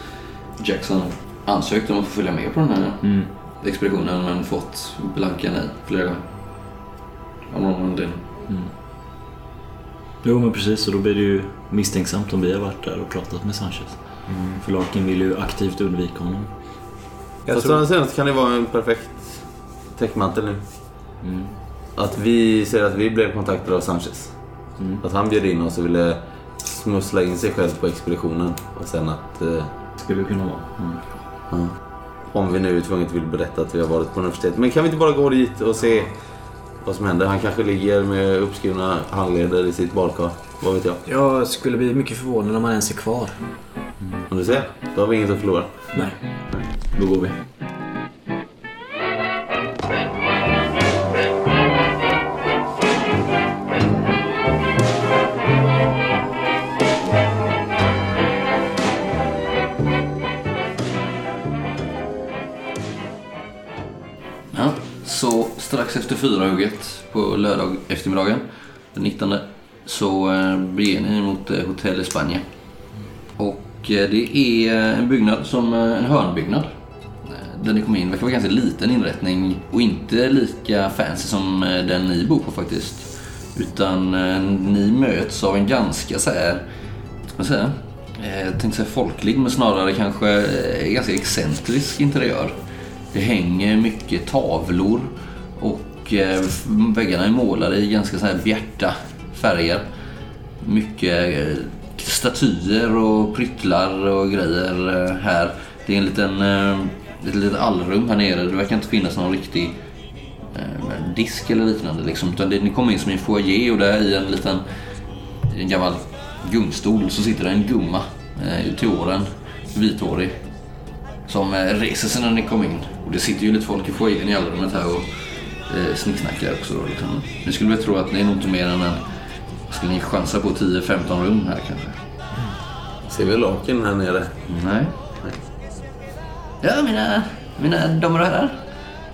Jackson ansökt om att få följa med på den här Mm. expeditionen men fått blanka nej flera gånger. Av någon anledning. Jo men precis, och då blir det ju misstänksamt om vi har varit där och pratat med Sanchez. För Larkin vill ju aktivt undvika honom. Jag Fast tror... å andra sidan kan det vara en perfekt täckmantel nu. Mm. Att vi säger att vi blev kontaktade av Sanchez. Mm. Att han bjöd in oss och ville smussla in sig själv på expeditionen. Och sen att... Eh, Skulle kunna vara. Mm. ja, om vi nu är tvunget vill berätta att vi har varit på universitetet. Men kan vi inte bara gå dit och se vad som händer? Han kanske ligger med uppskurna handleder i sitt badkar. Vad vet jag? Jag skulle bli mycket förvånad om han ens är kvar. Om du ser, då har vi inget att förlora. Nej. Då går vi. 04-hugget på lördag eftermiddagen den 19 så eh, beger ni er mot eh, Hotel Espagne. Och eh, det är en byggnad som en hörnbyggnad. Där ni kommer in verkar vara en ganska liten inrättning och inte lika fancy som den ni bor på faktiskt. Utan ni möts av en ganska så här, vad säger jag? jag tänkte säga folklig men snarare kanske ganska excentrisk interiör. Det hänger mycket tavlor och väggarna är målade i ganska så här bjärta färger. Mycket eh, statyer och pryttlar och grejer eh, här. Det är en liten, ett litet allrum här nere. Det verkar inte finnas någon riktig disk eller liknande. Liksom. Utan det, ni kommer in som i en foyer och där i en liten i en gammal gungstol så sitter det en gumma eh, till åren, vithårig, som eh, reser sig när ni kommer in. Och det sitter ju lite folk i foajén i allrummet här och eh, snicksnackar också. Då, liksom. Ni skulle väl tro att det är nog inte mer än en, skulle ni chansa på 10-15 rum här kanske? Ser vi laken här nere? Nej. Ja, mina, mina damer och herrar.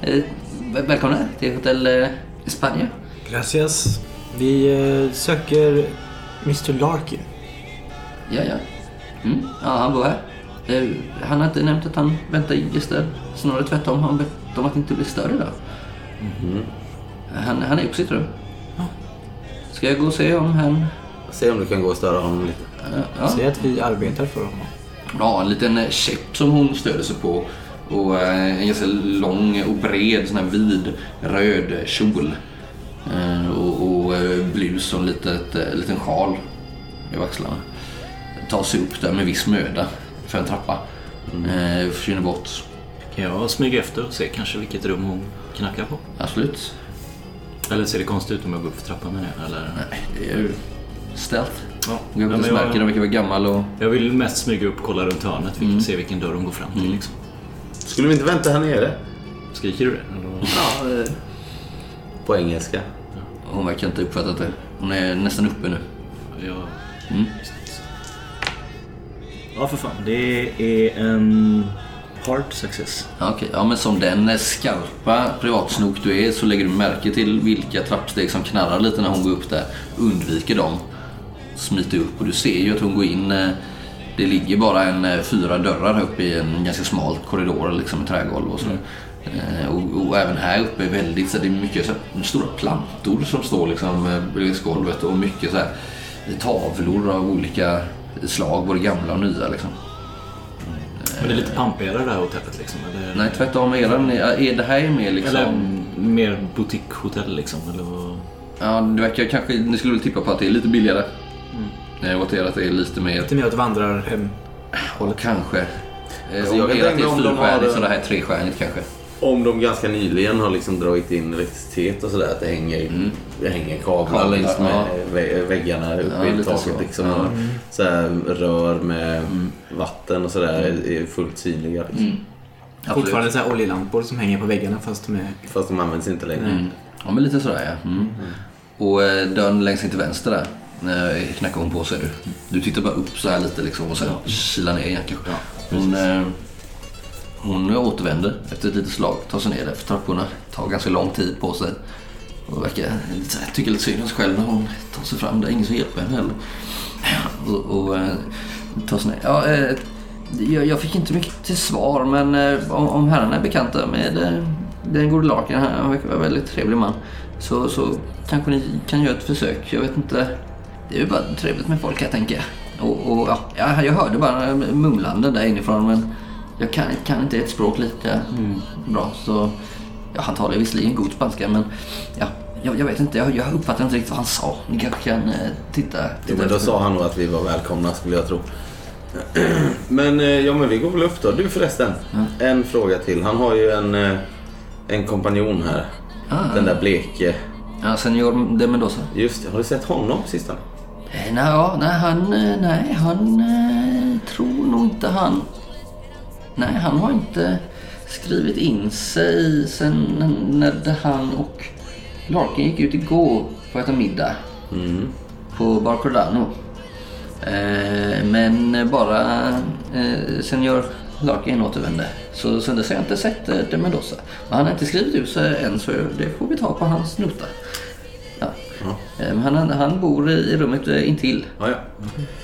Eh, väl- välkomna till Hotell eh, España. Gracias. Vi eh, söker Mr Larkin. Ja, ja. Mm, ja, han bor här. Eh, han har inte nämnt att han väntar gäster. Snarare tvärtom. Han bett om att inte bli störd idag. Han, han är på sitt rum. Ska jag gå och se om han... Se om du kan gå och störa honom lite. Ja, Säg att vi arbetar för honom. ja en liten eh, käpp som hon stöder sig på. Och eh, en ganska lång och bred sån här vid röd kjol. Eh, och och blus och en litet, liten sjal över axlarna. Tar sig upp där med viss möda för en trappa. Eh, försvinner bort. Kan jag smyga efter och se kanske vilket rum hon knackar på? Absolut. Eller ser det konstigt ut om jag går upp för trappan med det? Eller? Nej, det är ju ställt. Ja. Ja, men märka, den jag, verkar vara gammal och... jag vill mest smyga upp och kolla runt hörnet. Vilken, Mm. Se vilken dörr hon går fram till. Liksom. Skulle vi inte vänta här nere? Skriker du det? Eller? Ja, eh, På engelska. hon verkar inte uppfattat det. Hon är nästan uppe nu. Jag... Mm. Ja, för fan. Det är en hard success. Okej, ja, men som den eh, skarpa privatsnok du är så lägger du märke till vilka trappsteg som knarrar lite när hon går upp där. Undviker dem. Smiter upp och du ser ju att hon går in. eh, Det ligger bara en eh, fyra dörrar uppe i en ganska smal korridor liksom trägolv och så. Eh, Och, och även här uppe är väldigt, så det är mycket så här, stora plantor som står liksom längs golvet och mycket så här tavlor av olika slag, både gamla och nya liksom. Men det är lite pampigare det här hotellet liksom? Eller, Nej, tvärtom. Eran, är det här är mer liksom... eller mer boutique-hotell liksom? Eller vad? Ja, det verkar kanske... Ni skulle väl tippa på att det är lite billigare. Mm. er att det är lite mer... Lite mer åt vandrarhem. Ja, kanske. Alltså, Eh, jag ert är om de fyrstjärnigt har- så det här är trestjärnigt kanske. Om de ganska nyligen har liksom dragit in elektricitet och sådär. Att det hänger, det hänger kablar Kablar, längs med ja. vä- väggarna uppe Ja, i taket. så. Liksom, Ja. och så här, rör med vatten och sådär är fullt synliga. Liksom. Mm. Absolut. Fortfarande så här oljelampor som hänger på väggarna fast de är... Fast de används inte längre. Mm. Ja, men lite sådär ja. Mm. Och eh, dörren längst in till vänster där eh, knackar hon på ser du. Du tittar bara upp så här lite liksom och sen kilar ner igen kanske. Hon, hon återvänder efter ett litet slag, tar sig ner där för trapporna. Tar ganska lång tid på sig. Och verkar tycka tycker lite synd om sig själv när hon tar sig fram. Det är ingen som hjälper henne heller. Och, och eh, tar sig ner. Ja, eh, jag, jag fick inte mycket till svar men eh, om, om herrarna är bekanta med den gode Larkin, han verkar vara en väldigt trevlig man. Så, så kanske ni kan göra ett försök. Jag vet inte. Det är ju bara trevligt med folk här tänker jag. Och, och ja, jag, jag hörde bara mumlande där inifrån men jag kan, kan inte ett språk lika bra så ja, han talar visserligen god spanska men ja, jag, jag vet inte. Jag, jag uppfattar inte riktigt vad han sa. Ni kanske kan eh, titta. Jo, titta men då sa han nog att vi var välkomna skulle jag tro. <clears throat> Men eh, ja, men vi går väl upp då. Du förresten, en fråga till. Han har ju en, eh, en kompanjon här. Ah. Den där bleke. Ja, Senor de Mendoza. Just det, har du sett honom sistone? Eh, Nej, ja, nej, han, nej, han tror nog inte han... Nej, han har inte skrivit in sig sen när han och Larkin gick ut igår för att äta middag på Bar Cordano. Eh, men bara eh, senior Larkin återvände. Så sen dess har jag inte sett eh, de Mendoza. Men han har inte skrivit ut sig än så det får vi ta på hans nota. Men Han, han bor i rummet eh, intill. Ja, ja.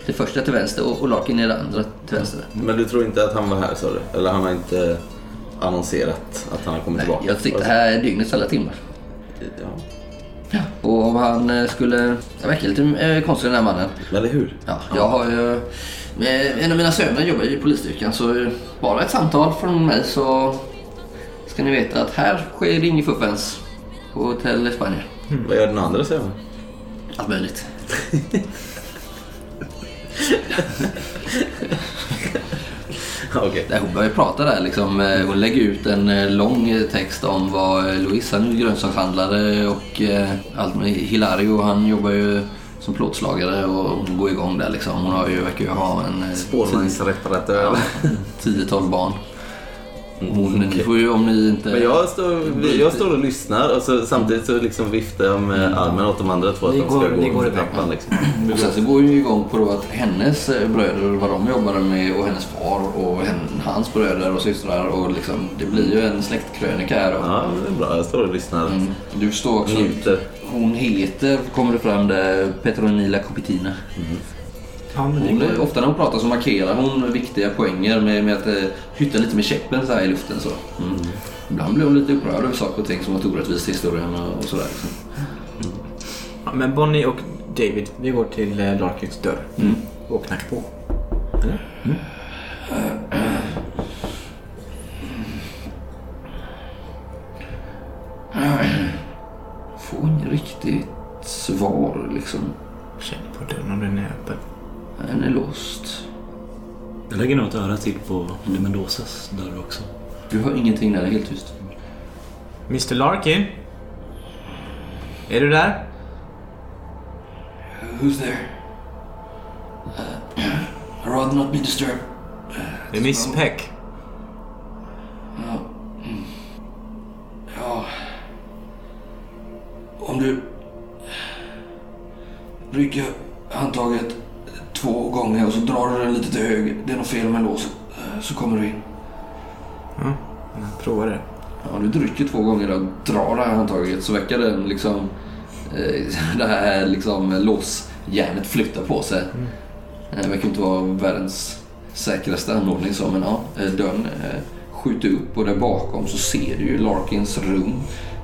Det första till vänster och, och Larkin är det andra till vänster. Men du tror inte att han var här sa du? Eller han har inte annonserat att han har kommit tillbaka? Jag sitter här dygnets alla timmar. Ja. Och om han eh, skulle... Jag verkar lite eh, konstig den här mannen. Eller hur? Ja, jag har ju... En av mina söner jobbar i polisstyrkan så bara ett samtal från mig så ska ni veta att här sker det inget fuffens på Hotell Spanien. Vad gör den andra sönen? Allt möjligt. <laughs> Där hon börjar prata där liksom. eh, Hon lägger ut en eh, lång eh, text om vad eh, Luis, han är grönsakshandlare och eh, allt med Hilario, han jobbar ju som plåtslagare och hon går igång där liksom. Hon har ju, verkar ju ha en eh, Spårvagnsreparatör. tio- 10-12 barn. Hon, ni får ju om ni inte... Men jag står, jag står och lyssnar och så, samtidigt så liksom viftar jag med armen åt de andra två att Ni de ska går- gå för trappan. Liksom. Och sen så går ju igång på då att hennes eh, bröder, vad de jobbade med och hennes far och hans bröder och systrar och liksom, det blir ju en släktkrönika här. Och, Ja, det är bra. Jag står och lyssnar. Mm. Du står också Njuter. Hon heter, kommer det fram där, Petronila Copitina. Ja, men Hon, ofta när hon pratar så markerar hon viktiga poänger med, med att eh, hytta lite med käppen så här i luften. Så. Mm. Ibland blir hon lite upprörd över saker och ting som varit orättvist i historien och, och sådär. Liksom. Ja, men Bonnie och David, vi går till eh, Larkins dörr Mm. och knackar på. Eller? Får inget riktigt svar liksom. Känn på dörren om den är öppen. Den är låst. Jag lägger nog ett öra till på Mendozas dörr också. Du hör ingenting när det är helt tyst. Mr Larkin? Är du där? Who's there? Uh, <clears throat> I'd rather not be disturbed. Det är Miss Peck. Ja. Om du <sighs> rycker handtaget två gånger och så drar du den lite till höger. Det är något fel med låset. eh, Så kommer du in. Jag provar det. Ja, du trycker två gånger och drar det här handtaget så verkar den liksom... Eh, <laughs> det här liksom låsjärnet flytta på sig. Eh, Det verkar inte vara världens säkraste anordning så men ja, eh, dörren eh, skjuter upp och där bakom så ser du ju Larkins rum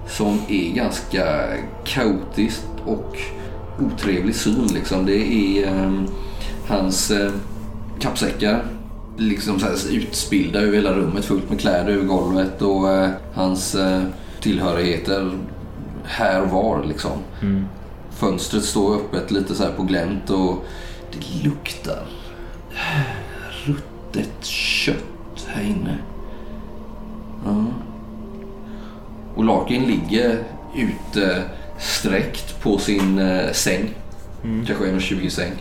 som är ganska kaotiskt och otrevlig syn liksom. Det är eh, hans eh, kappsäckar liksom så här utspillda över hela rummet fullt med kläder över golvet och eh, hans eh, tillhörigheter här och var liksom. Fönstret står öppet lite så på glänt och det luktar ruttet kött här inne. Ja. Och Larkin ligger ute sträckt på sin eh, säng. Kanske 1,20 säng.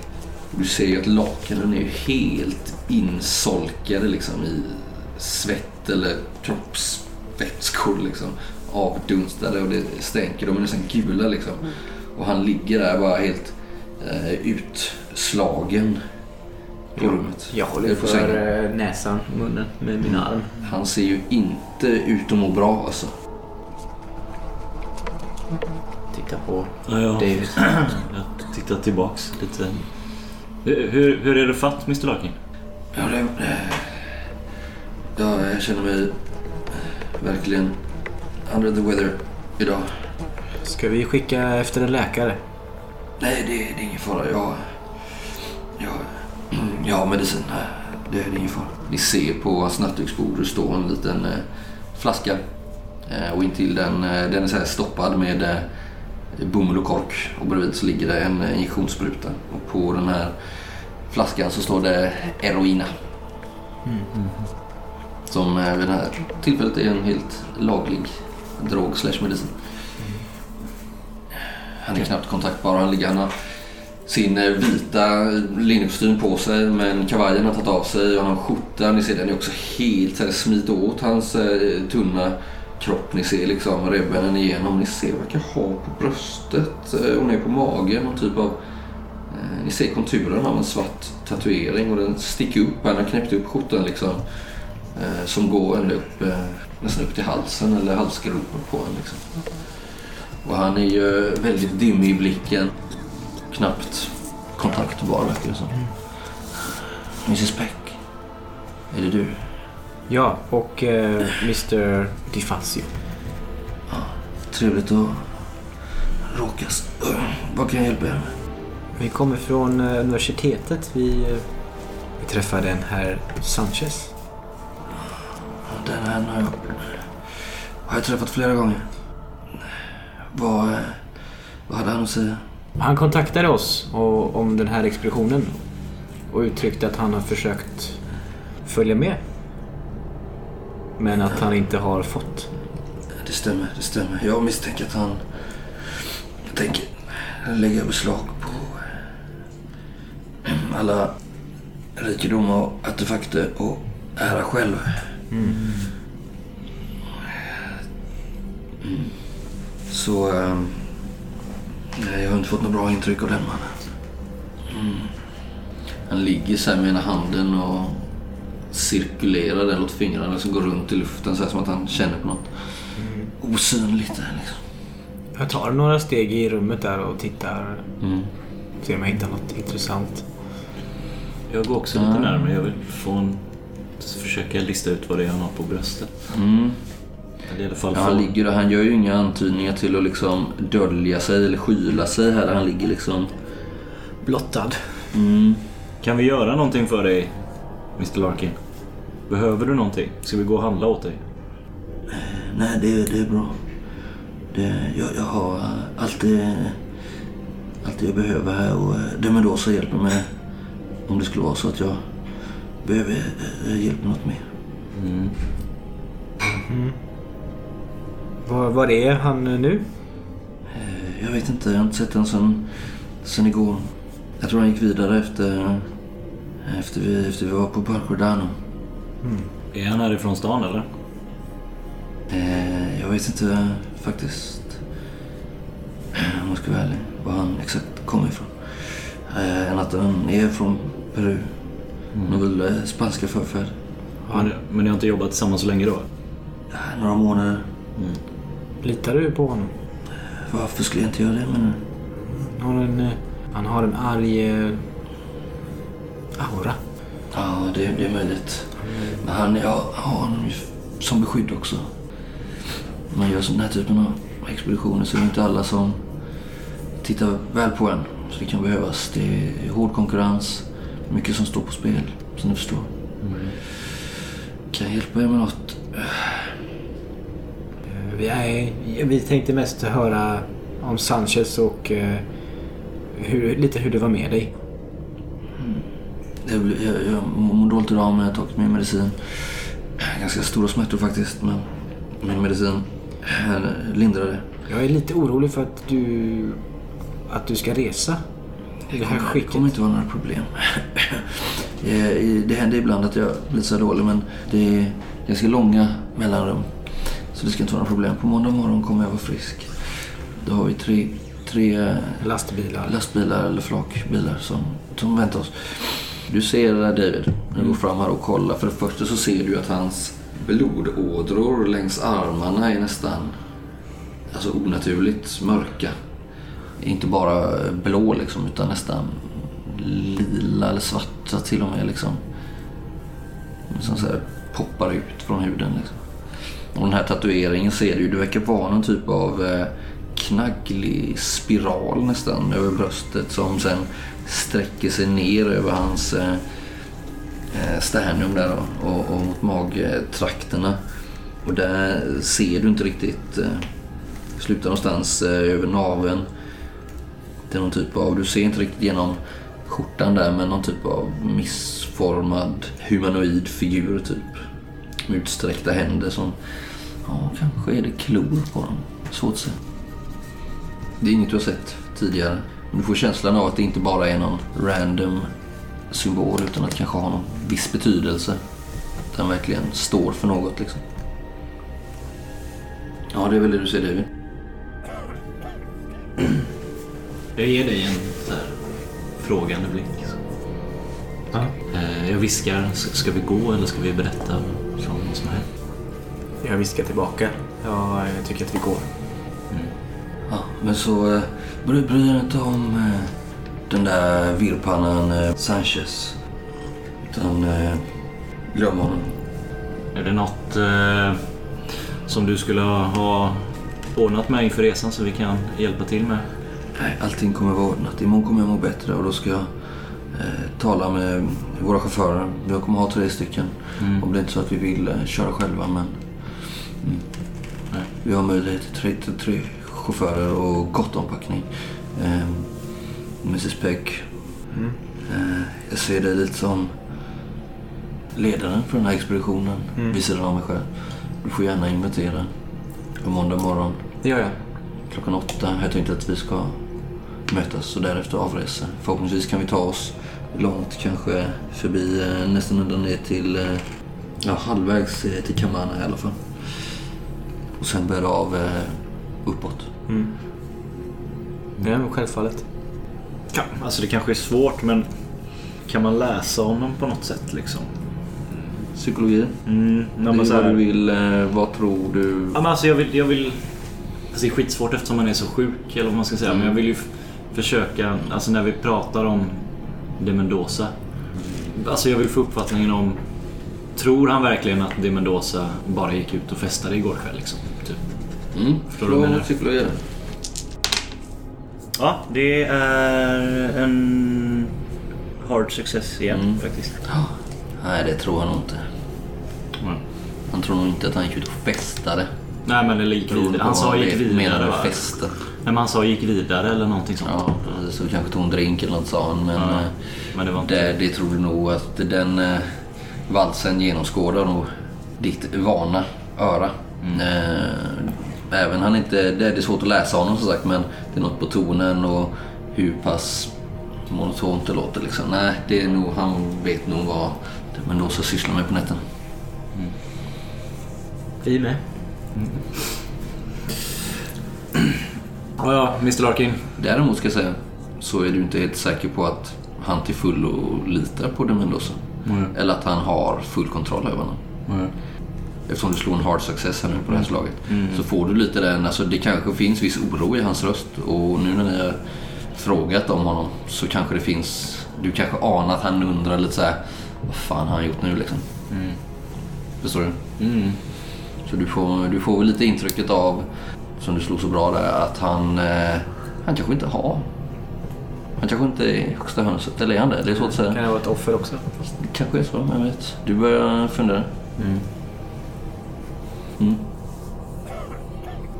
Du ser ju att lakanen är ju helt insolkade liksom i svett eller kroppsvätskor liksom avdunstade och det stänker. De är nästan gula liksom. Och han ligger där bara helt eh, utslagen på rummet. Jag håller för sängen. eh, näsan munnen med min arm. Han ser ju inte ut att må bra alltså. Titta på Ja, ja. David. <clears throat> Jag tittar tillbaks lite. Hur, hur, hur är det fatt, Mr Larkin? Ja, det, eh, ja, jag känner mig verkligen under the weather idag. Ska vi skicka efter en läkare? Nej, det, det är ingen fara. Jag, jag, <clears throat> jag har medicin. Det, det är ingen fara. Ni ser på hans nattduksbord det står en liten eh, flaska. Eh, och intill den, eh, den är så här stoppad med eh, bomull och kork. Och bredvid så ligger det en injektionsspruta. Och på den här flaskan så står det Eroina. Som vid det här tillfället är en helt laglig drog slash medicin. Han är knappt kontaktbar. Han ligger, han har sin eh, vita linnekostym på sig men kavajen har tagit av sig och han har skjortan. Ni ser den är också helt smidig smit åt hans eh, tunna kropp. Ni ser liksom revbenen igenom. Ni ser vad han ha på bröstet eh, och ner på magen. Någon typ av eh, ni ser konturen av en svart tatuering och den sticker upp. Han har knäppt upp skjortan liksom. Eh, som går ända upp, nästan upp till halsen eller halsgropen på en liksom. Och han är ju väldigt dimmig i blicken. Knappt kontaktbar verkar det som. Mrs Beck. Är det du? Ja, och eh, Mr DiFazio. Trevligt att råkas. Vad kan jag hjälpa er med? Vi kommer från eh, universitetet. Vi, eh, vi träffade en herr Sanchez. Den här har jag, har jag träffat flera gånger. Vad, eh, vad hade han att säga? Han kontaktade oss och, om den här expeditionen och uttryckte att han har försökt följa med. Men att han inte har fått. Det stämmer, det stämmer. Jag misstänker att han... Jag tänker lägga beslag på eh, alla rikedomar och artefakter och ära själv. Mm. Så... ehm, nej, jag har inte fått något bra intryck av den mannen. Mm. Han ligger så här med ena handen och cirkulerar den åt fingrarna som går runt i luften så här som att han känner på något osynligt där liksom. Jag tar några steg i rummet där och tittar. Mm. Ser om jag hittar något intressant. Jag går också lite närmare. Jag vill få en, försöka lista ut vad det är han har på bröstet. Mm. Ja, han ligger där. Han gör ju inga antydningar till att liksom dölja sig eller skyla sig här. Han ligger liksom... Blottad. Mm. Kan vi göra någonting för dig, Mr Larkin? Behöver du någonting? Ska vi gå och handla åt dig? Nej, det, det är bra. Det, jag, jag har eh, allt det, allt det jag behöver här och eh, Demendosa hjälper mig om det skulle vara så att jag behöver eh, hjälp med något mer. Var, var är han nu? Jag vet inte, jag har inte sett den sen, sen igår. Jag tror han gick vidare efter, efter, vi, efter vi var på Barcordano. Är han härifrån stan eller? Eh, jag vet inte faktiskt, eh, om jag ska vara ärlig, var han exakt kommer ifrån. Eh, än att han är från Peru. Han har väl eh, spanska förfäder. Men, men ni har inte jobbat tillsammans så länge då? Eh, några månader. Litar du på honom? Varför skulle jag inte göra det menar du? Han har en, eh, han har en arg eh, aura. Ja, det, det är möjligt. Men han, har honom ju som beskydd också. När man gör sån här typen av expeditioner så är det inte alla som tittar väl på en. Så det kan behövas. Det är hård konkurrens. Mycket som står på spel, som ni förstår. Kan jag hjälpa er med något? Vi, vi tänkte mest höra om Sanchez och eh, hur, lite hur det var med dig. Jag, blir- jag, jag mår dåligt idag men jag har tagit min medicin. Ganska stora smärtor faktiskt men min medicin eh, lindrar det. Jag är lite orolig för att du, att du ska resa. I det här kommer, skicket. kommer inte vara några problem. <laughs> Eh, Det händer ibland att jag blir så dålig men det är ganska långa mellanrum. Så det ska inte vara några problem. På måndag morgon kommer jag vara frisk. Då har vi tre, tre eh, Lastbilar. lastbilar eller flakbilar som, som väntar oss. Du ser där David, när du går fram här och kollar. För det första så ser du att hans blodådror längs armarna är nästan alltså onaturligt mörka. Inte bara blå liksom, utan nästan lila eller svarta till och med. Liksom. Som så poppar ut från huden. Liksom. Och den här tatueringen ser du, det verkar vara någon typ av eh, knagglig spiral nästan över bröstet som sen sträcker sig ner över hans eh, eh sternum där då, och, och mot magtrakterna. Och där ser du inte riktigt, eh, slutar någonstans eh, över naveln. Det är någon typ av, du ser inte riktigt genom skjortan där men någon typ av missformad humanoid figur typ. Med utsträckta händer som, ja kanske är det klor på dem. Svårt att säga. Det är inget du har sett tidigare. Men du får känslan av att det inte bara är någon random symbol utan att det kanske har någon viss betydelse. Att den verkligen står för något liksom. Ja, det är väl det du ser David. Jag ger dig en så här, frågande blick. Ja. Eh, Jag viskar, "S- ska vi gå eller ska vi berätta vad som har hänt? Jag viskar tillbaka. Ja, jag tycker att vi går. Ja, men så eh, bry, bry er inte om eh, den där virrpannan eh, Sanchez. Utan eh, glöm honom. Är det något eh, som du skulle ha- ordnat med inför resan så vi kan hjälpa till med? Nej, allting kommer vara ordnat. Imorgon kommer jag må bättre och då ska jag eh, tala med våra chaufförer. Vi kommer ha tre stycken. Om det är inte så att vi vill eh, köra själva men mm. Nej. vi har möjlighet till tre, till tre chaufförer och gott ompackning. Eh, Mrs Peck, eh, jag ser dig lite som ledaren för den här expeditionen vid sidan av mig själv. Du får gärna invitera på måndag morgon Det gör jag. klockan åtta. Jag tänkte att vi ska mötas och därefter avresa. Förhoppningsvis kan vi ta oss långt, kanske förbi eh, nästan ända ner till eh, ja, halvvägs eh, till Kamana i alla fall. Och sen börja av eh, uppåt. Ja, men självfallet. Kan, alltså det kanske är svårt men kan man läsa honom på något sätt liksom? Psykologi. Mm, när man är vad du vill. Eh, vad tror du? Ja, men alltså jag vill... Jag vill alltså det är skitsvårt eftersom man är så sjuk eller vad man ska säga. Men jag vill ju försöka, alltså när vi pratar om de Mendoza. Alltså jag vill få uppfattningen om... Tror han verkligen att de Mendoza bara gick ut och festade igår kväll liksom? Mm. Förstår du vad jag menar? psykologi. Ja, det är en hard success igen Mm. faktiskt. <gasps> Nej, det tror han nog inte. Han tror nog inte att han gick ut och festade. Nej men eller gick Beroende vidare. på Han sa gick vidare menar med va? festa. Nej men han sa gick vidare eller någonting sånt. Ja, så kanske tog en drink eller något sa han. Men Ja, eh, men det var inte det, det tror du nog att den eh, valsen genomskådar nog ditt vana öra. Mm. Eh, även han inte, det, är svårt att läsa honom som sagt men det är något på tonen och hur pass monotont det låter liksom. Nej, det är nog, han vet nog vad men då så sysslar med på nätterna. Vi med. Ja, ja, Mr Larkin. Däremot ska jag säga så är du inte helt säker på att han till fullo litar på de Mendoza. Mm. Eller att han har full kontroll över honom. Eftersom du slår en hard success här nu på det här slaget. Så får du lite den, alltså det kanske finns viss oro i hans röst. Och nu när ni har frågat om honom så kanske det finns, du kanske anar att han undrar lite så här. Vad fan har han gjort nu liksom? Förstår du? Mm. Så du får, du får väl lite intrycket av, som du slog så bra där, att han, eh, han kanske inte har. Han kanske inte är högsta hönset, eller är han det? Det är svårt att säga. Kan jag vara ett offer också? Det kanske är så, jag vet. Du börjar fundera.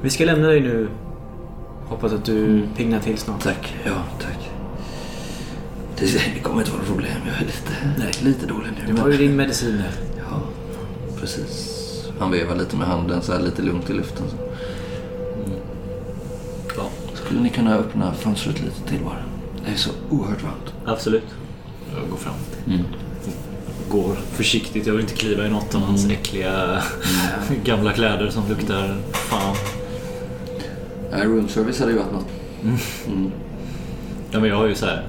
Vi ska lämna dig nu. Hoppas att du piggnar till snart. Tack, ja tack. Det, kommer inte vara något problem, jag är lite, lite dålig nu. Du har ju din medicin där. Ja, precis. Han vevar lite med handen så här lite lugnt i luften. Så. Ja, Skulle ni kunna öppna fönstret lite till bara? Det är så oerhört varmt. absolut. Jag går fram. Mm. Går försiktigt. Jag vill inte kliva i något av hans äckliga <laughs> gamla kläder som luktar fan. Nej, room service hade ju varit något. Mm. Ja, men jag har ju så här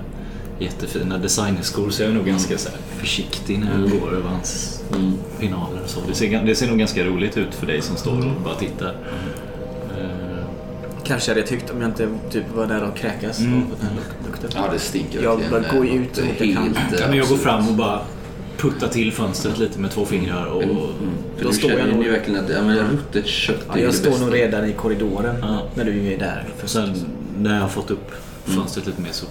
jättefina designerskor så jag är nog ganska så här försiktig när jag går över hans Mm. finaler. och Så det, ser, det ser nog ganska roligt ut för dig som står och bara tittar. Eh, Kanske hade jag tyckt om jag inte typ var där och kräkas Mm. av den lukten. Ja, det stinker Jag bara går ju ut så jag kan. helt, Ja, men jag går fram och bara puttar till fönstret lite med två fingrar och... Mm. För Då du står jag känner nog- ju verkligen att ja, men ruttet kött Ja, är jag står bästa. nog redan i korridoren Ja. när du är där. Och sen när jag har fått upp fönstret lite mer så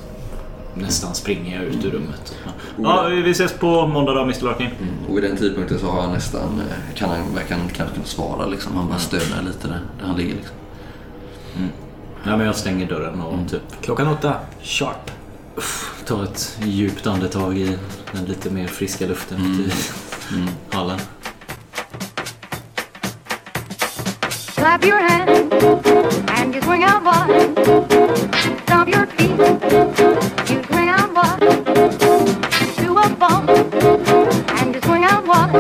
nästan springer jag ut ur rummet. Ja, ja vi ses på måndag då Mr Larkin. Mm. Och vid den tidpunkten så har han nästan, eh, kan han verkar han knappt kunna svara liksom. Han bara stönar lite där, där han ligger liksom. Ja, men jag stänger dörren och typ Klockan åtta, sharp ta ett djupt andetag i den lite mer friska luften mm. i mm. hallen. Clap your hands and you swing out wide. Stomp your feet, you swing out wide. Do a bump and you swing out wide.